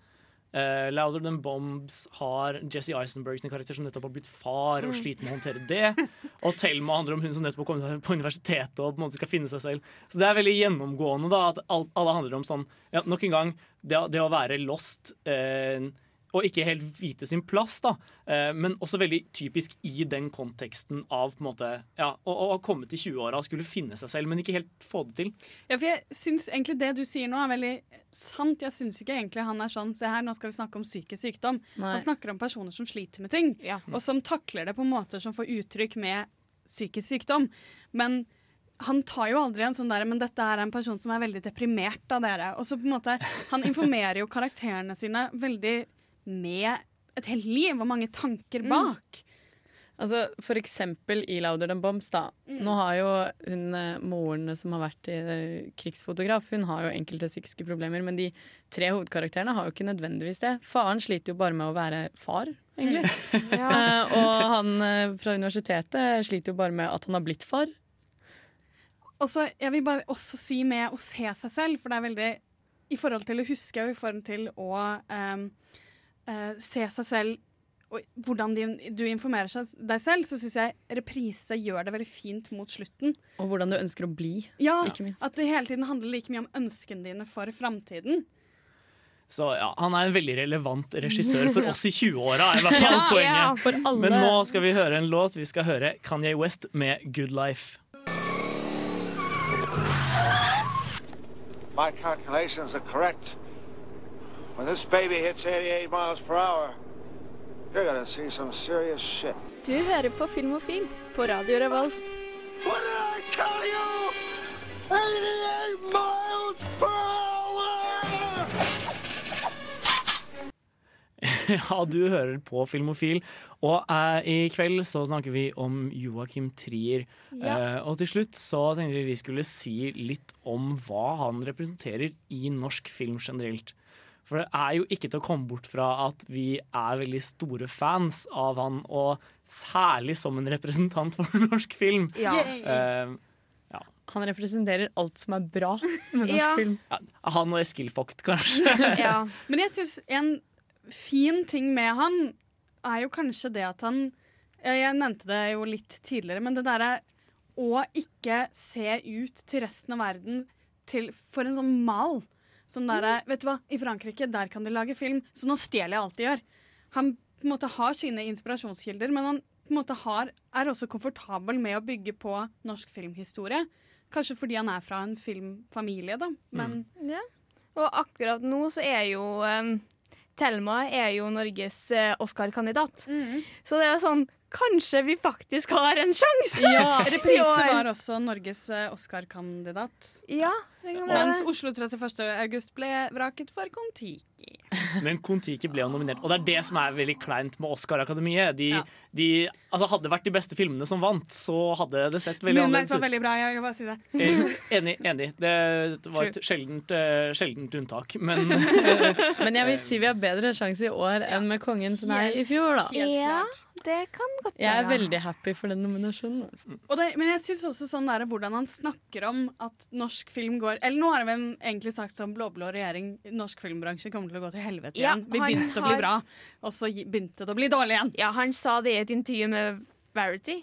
Uh, Louder Than Bombs har Jesse Eisenberg sin karakter som nettopp har blitt far og Mm. sliter med å håndtere det. Og Thelma handler om hun som nettopp har kommet på universitetet og på en måte skal finne seg selv. Så det er veldig gjennomgående da, at alt, alle handler om sånn ja, Nok en gang, det, det å være lost eh, og ikke helt vite sin plass. da eh, Men også veldig typisk i den konteksten av på en måte Ja, å, å ha kommet i 20-åra og skulle finne seg selv, men ikke helt få det til. Ja, for jeg syns egentlig det du sier nå er veldig sant. Jeg syns ikke egentlig han er sånn Se her, nå skal vi snakke om psykisk sykdom. Nei. Han snakker om personer som sliter med ting, og som takler det på måter som får uttrykk med psykisk sykdom. Men han tar jo aldri en sånn der Men dette er en person som er veldig deprimert av dere. Og så på en måte Han informerer jo karakterene sine veldig med et helt liv og mange tanker bak. Altså, for eksempel i Louder Than Bombs, da. Mm. Nå har jo hun eh, moren som har vært i, krigsfotograf, hun har jo enkelte psykiske problemer, men de tre hovedkarakterene har jo ikke nødvendigvis det. Faren sliter jo bare med å være far, egentlig. [laughs] [laughs] Eh, og han uh, fra universitetet sliter jo bare med at han har blitt far. Og så Jeg vil bare også si med å se seg selv, for det er veldig I forhold til å huske og i forhold til å ehm, eh, se seg selv og hvordan de, du informerer seg, deg selv, så syns jeg reprise gjør det veldig fint mot slutten. Og hvordan du ønsker å bli, Ja, ikke minst. At det hele tiden handler like mye om ønskene dine for framtiden. Så ja, Han er en veldig relevant regissør [laughs] for oss i 20-åra, er i hvert fall poenget. ja, for alle. Men nå skal vi høre en låt. Vi skal høre Kanye West med 'Good Life'. My calculations are correct. When this baby hits 88 miles per hour, you're gonna see some serious shit. Du hører på Filmofil på Radio Revolt. What did I tell you? 88 miles per hour! [laughs] Ja, du hører på Filmofil. Og eh, i kveld så snakker vi om Joakim Trier. Ja. Eh, og til slutt så tenkte vi vi skulle si litt om hva han representerer i norsk film generelt. For det er jo ikke til å komme bort fra at vi er veldig store fans av han, og særlig som en representant for [laughs] norsk film. Ja. Uh, ja. Han representerer alt som er bra med norsk Ja. film. Ja, han og Eskil Vogt, kanskje. [laughs] [laughs] Men jeg syns en fin ting med han er jo kanskje det at han Jeg jeg nevnte det jo litt tidligere, men det derre å ikke se ut til resten av verden til, for en sånn mal. Sånn derre Vet du hva, i Frankrike, der kan de lage film, så nå stjeler jeg alt de gjør. Han på en måte har sine inspirasjonskilder, men han på en måte har, er også komfortabel med å bygge på norsk filmhistorie. Kanskje fordi han er fra en filmfamilie, da. Men Ja. Og akkurat nå så er jo um, Thelma er jo Norges uh, Oscar-kandidat. Så det er sånn Kanskje vi faktisk har en sjanse! Ja, [laughs] Reprise var også Norges eh, Oscar-kandidat. Ja, det kan være Mens. Oslo 31. august ble vraket for Kon-Tiki. Men Kon-Tiki ble jo nominert. Og det er det som er veldig kleint med Oscar-akademiet. De, de, altså hadde det vært de beste filmene som vant, så hadde det sett veldig annerledes var ut. veldig bra, jeg vil bare si det. Eh, Enig. enig. Det var et sjeldent, eh, sjeldent unntak, men [laughs] [laughs] Men jeg vil si vi har bedre sjanse i år enn med Kongen som er i fjor, da. Ja, det kan godt Jeg er veldig happy for den nominasjonen. Og det, men jeg syns også sånn der, hvordan han snakker om at norsk film går Eller nå har han egentlig sagt som blå-blå regjering, norsk filmbransje kommer til å gå til helvete Ja, igjen. Vi begynte begynte å bli bra, og så begynte det å bli dårlig igjen. Ja, han sa det i et intervju med Verity.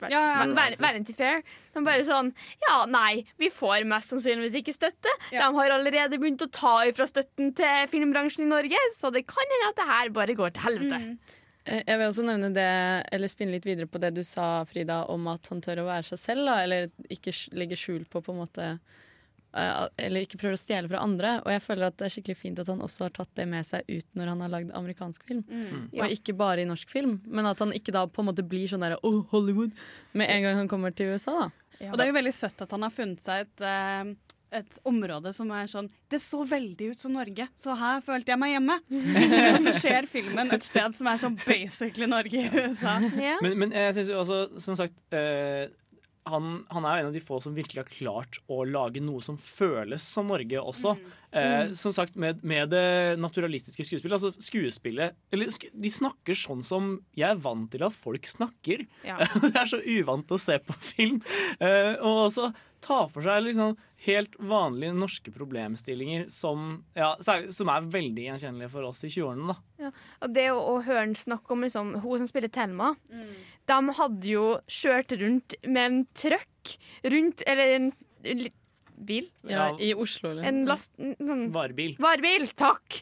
Ver- Ja, ja. Ver- Fair. De bare sånn Ja, nei, vi får mest sannsynligvis ikke støtte. De har allerede begynt å ta ifra støtten til filmbransjen i Norge, så det kan hende at det her bare går til helvete. Eh, Jeg vil også nevne det, eller spinne litt videre på det du sa, Frida, om at han tør å være seg selv, da, eller ikke legge skjul på på en måte eh, Eller ikke prøver å stjele fra andre. Og jeg føler at det er skikkelig fint at han også har tatt det med seg ut når han har lagd amerikansk film. Mm. Ja. Og ikke bare i norsk film, men at han ikke da på en måte blir sånn derre oh, Hollywood med en gang han kommer til USA, da. Og det er jo veldig søtt at han har funnet seg et, eh, et område som er sånn Det så veldig ut som Norge, så her følte jeg meg hjemme. [laughs] og så skjer filmen et sted som er sånn basically Norge i USA. Men, men jeg synes jo også, som sagt eh, han, han er jo en av de få som virkelig har klart å lage noe som føles som Norge også. Eh, Mm. som sagt, med, med det naturalistiske skuespillet. Altså skuespillet eller, sk De snakker sånn som jeg er vant til at folk snakker. Ja. [laughs] det er så uvant å se på film. Eh, og også ta for seg liksom helt vanlige norske problemstillinger som, ja, som er veldig gjenkjennelige for oss i 20-årene. Ja. Og det å, å høre henne snakke om liksom, hun som spiller Thelma De hadde jo kjørt rundt med en trøkk rundt Eller en en bil. Ja, I Oslo, eller? En last... Sånn, Varebil. Varebil, takk!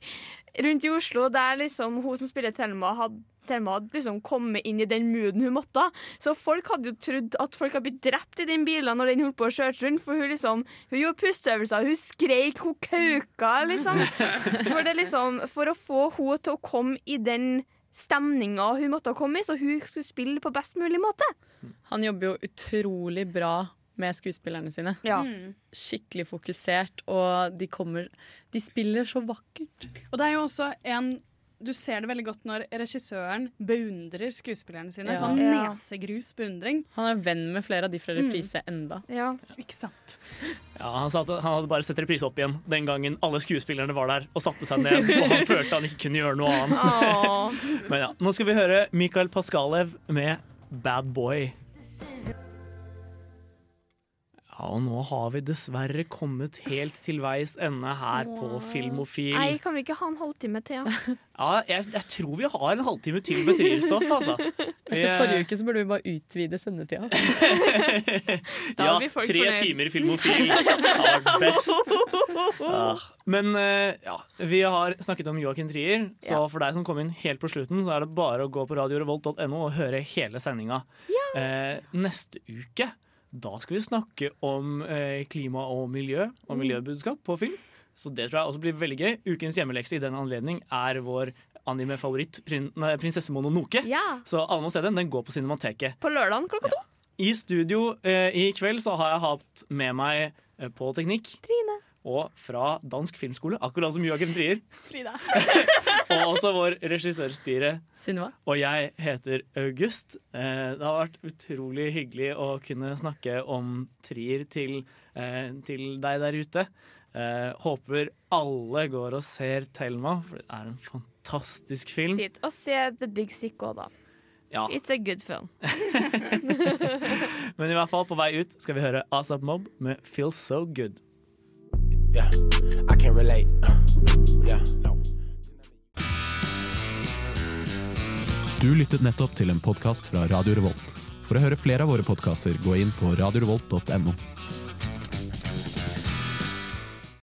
Rundt i Oslo, der liksom hun som spiller Thelma, hadde Thelma hadde liksom kommet inn i den mooden hun måtte. Så folk hadde jo trodd at folk hadde blitt drept i den bilen når den holdt på å kjøre rundt. For hun liksom Hun gjorde pusteøvelser, hun skreik, hun kauka, liksom. For, det liksom, for å få henne til å komme i den stemninga hun måtte komme i, så hun skulle spille på best mulig måte. Han jobber jo utrolig bra med skuespillerne sine. Ja. Skikkelig fokusert, og de kommer De spiller så vakkert. Og det er jo også en Du ser det veldig godt når regissøren beundrer skuespillerne sine. Ja. Sånn nesegrusbeundring. nesegrus beundring. Han er venn med flere av de fra Mm. reprise enda. Ja. Ikke sant? Ja, han sa at han hadde bare sett reprise opp igjen den gangen alle skuespillerne var der og satte seg ned, og han følte han ikke kunne gjøre noe annet. [laughs] Men ja, nå skal vi høre Mikael Paskalev med 'Bad Boy'. Ja, og nå har vi dessverre kommet helt til veis ende her på Filmofil. Nei, kan vi ikke ha en halvtime til? Ja? [laughs] Ja, jeg, jeg tror vi har en halvtime til med trierstoff, altså. Vi, Etter forrige uke så burde vi bare utvide sendetida. [laughs] ja, tre timer Filmofil er best. Ja. Men eh, ja, vi har snakket om Joakim Trier, så Ja. for deg som kom inn helt på slutten, så er det bare å gå på radiorevolt.no og høre hele sendinga. Eh, neste uke da skal vi snakke om eh, klima og miljø og Mm. miljøbudskap på film. Så det tror jeg også blir veldig gøy. Ukens hjemmelekse i den anledning er vår anime-favoritt prin Prinsesse Mononoke. Ja. Så alle må se den. Den går på Cinemateket. På lørdag klokka to. I studio eh, i kveld så har jeg hatt med meg eh, på teknikk Trine. Og fra Dansk Filmskole, akkurat som Joakim Trier. Frida. [laughs] Og også vår regissørspire. Sunniva. Og jeg heter August. Eh, det har vært utrolig hyggelig å kunne snakke om Trier til, eh, til deg der ute. Eh, håper alle går og ser Thelma, for det er en fantastisk film. Sitt og se The Big Sick òg, da. Ja. It's a good film. [laughs] Men i hvert fall, på vei ut skal vi høre Asap Mob med 'Feels So Good'. Yeah, I can relate. Uh, yeah, no. Du lyttet nettopp til en podkast fra Radio Revolt. For å høre flere av våre podkaster, gå inn på radiorevolt.no.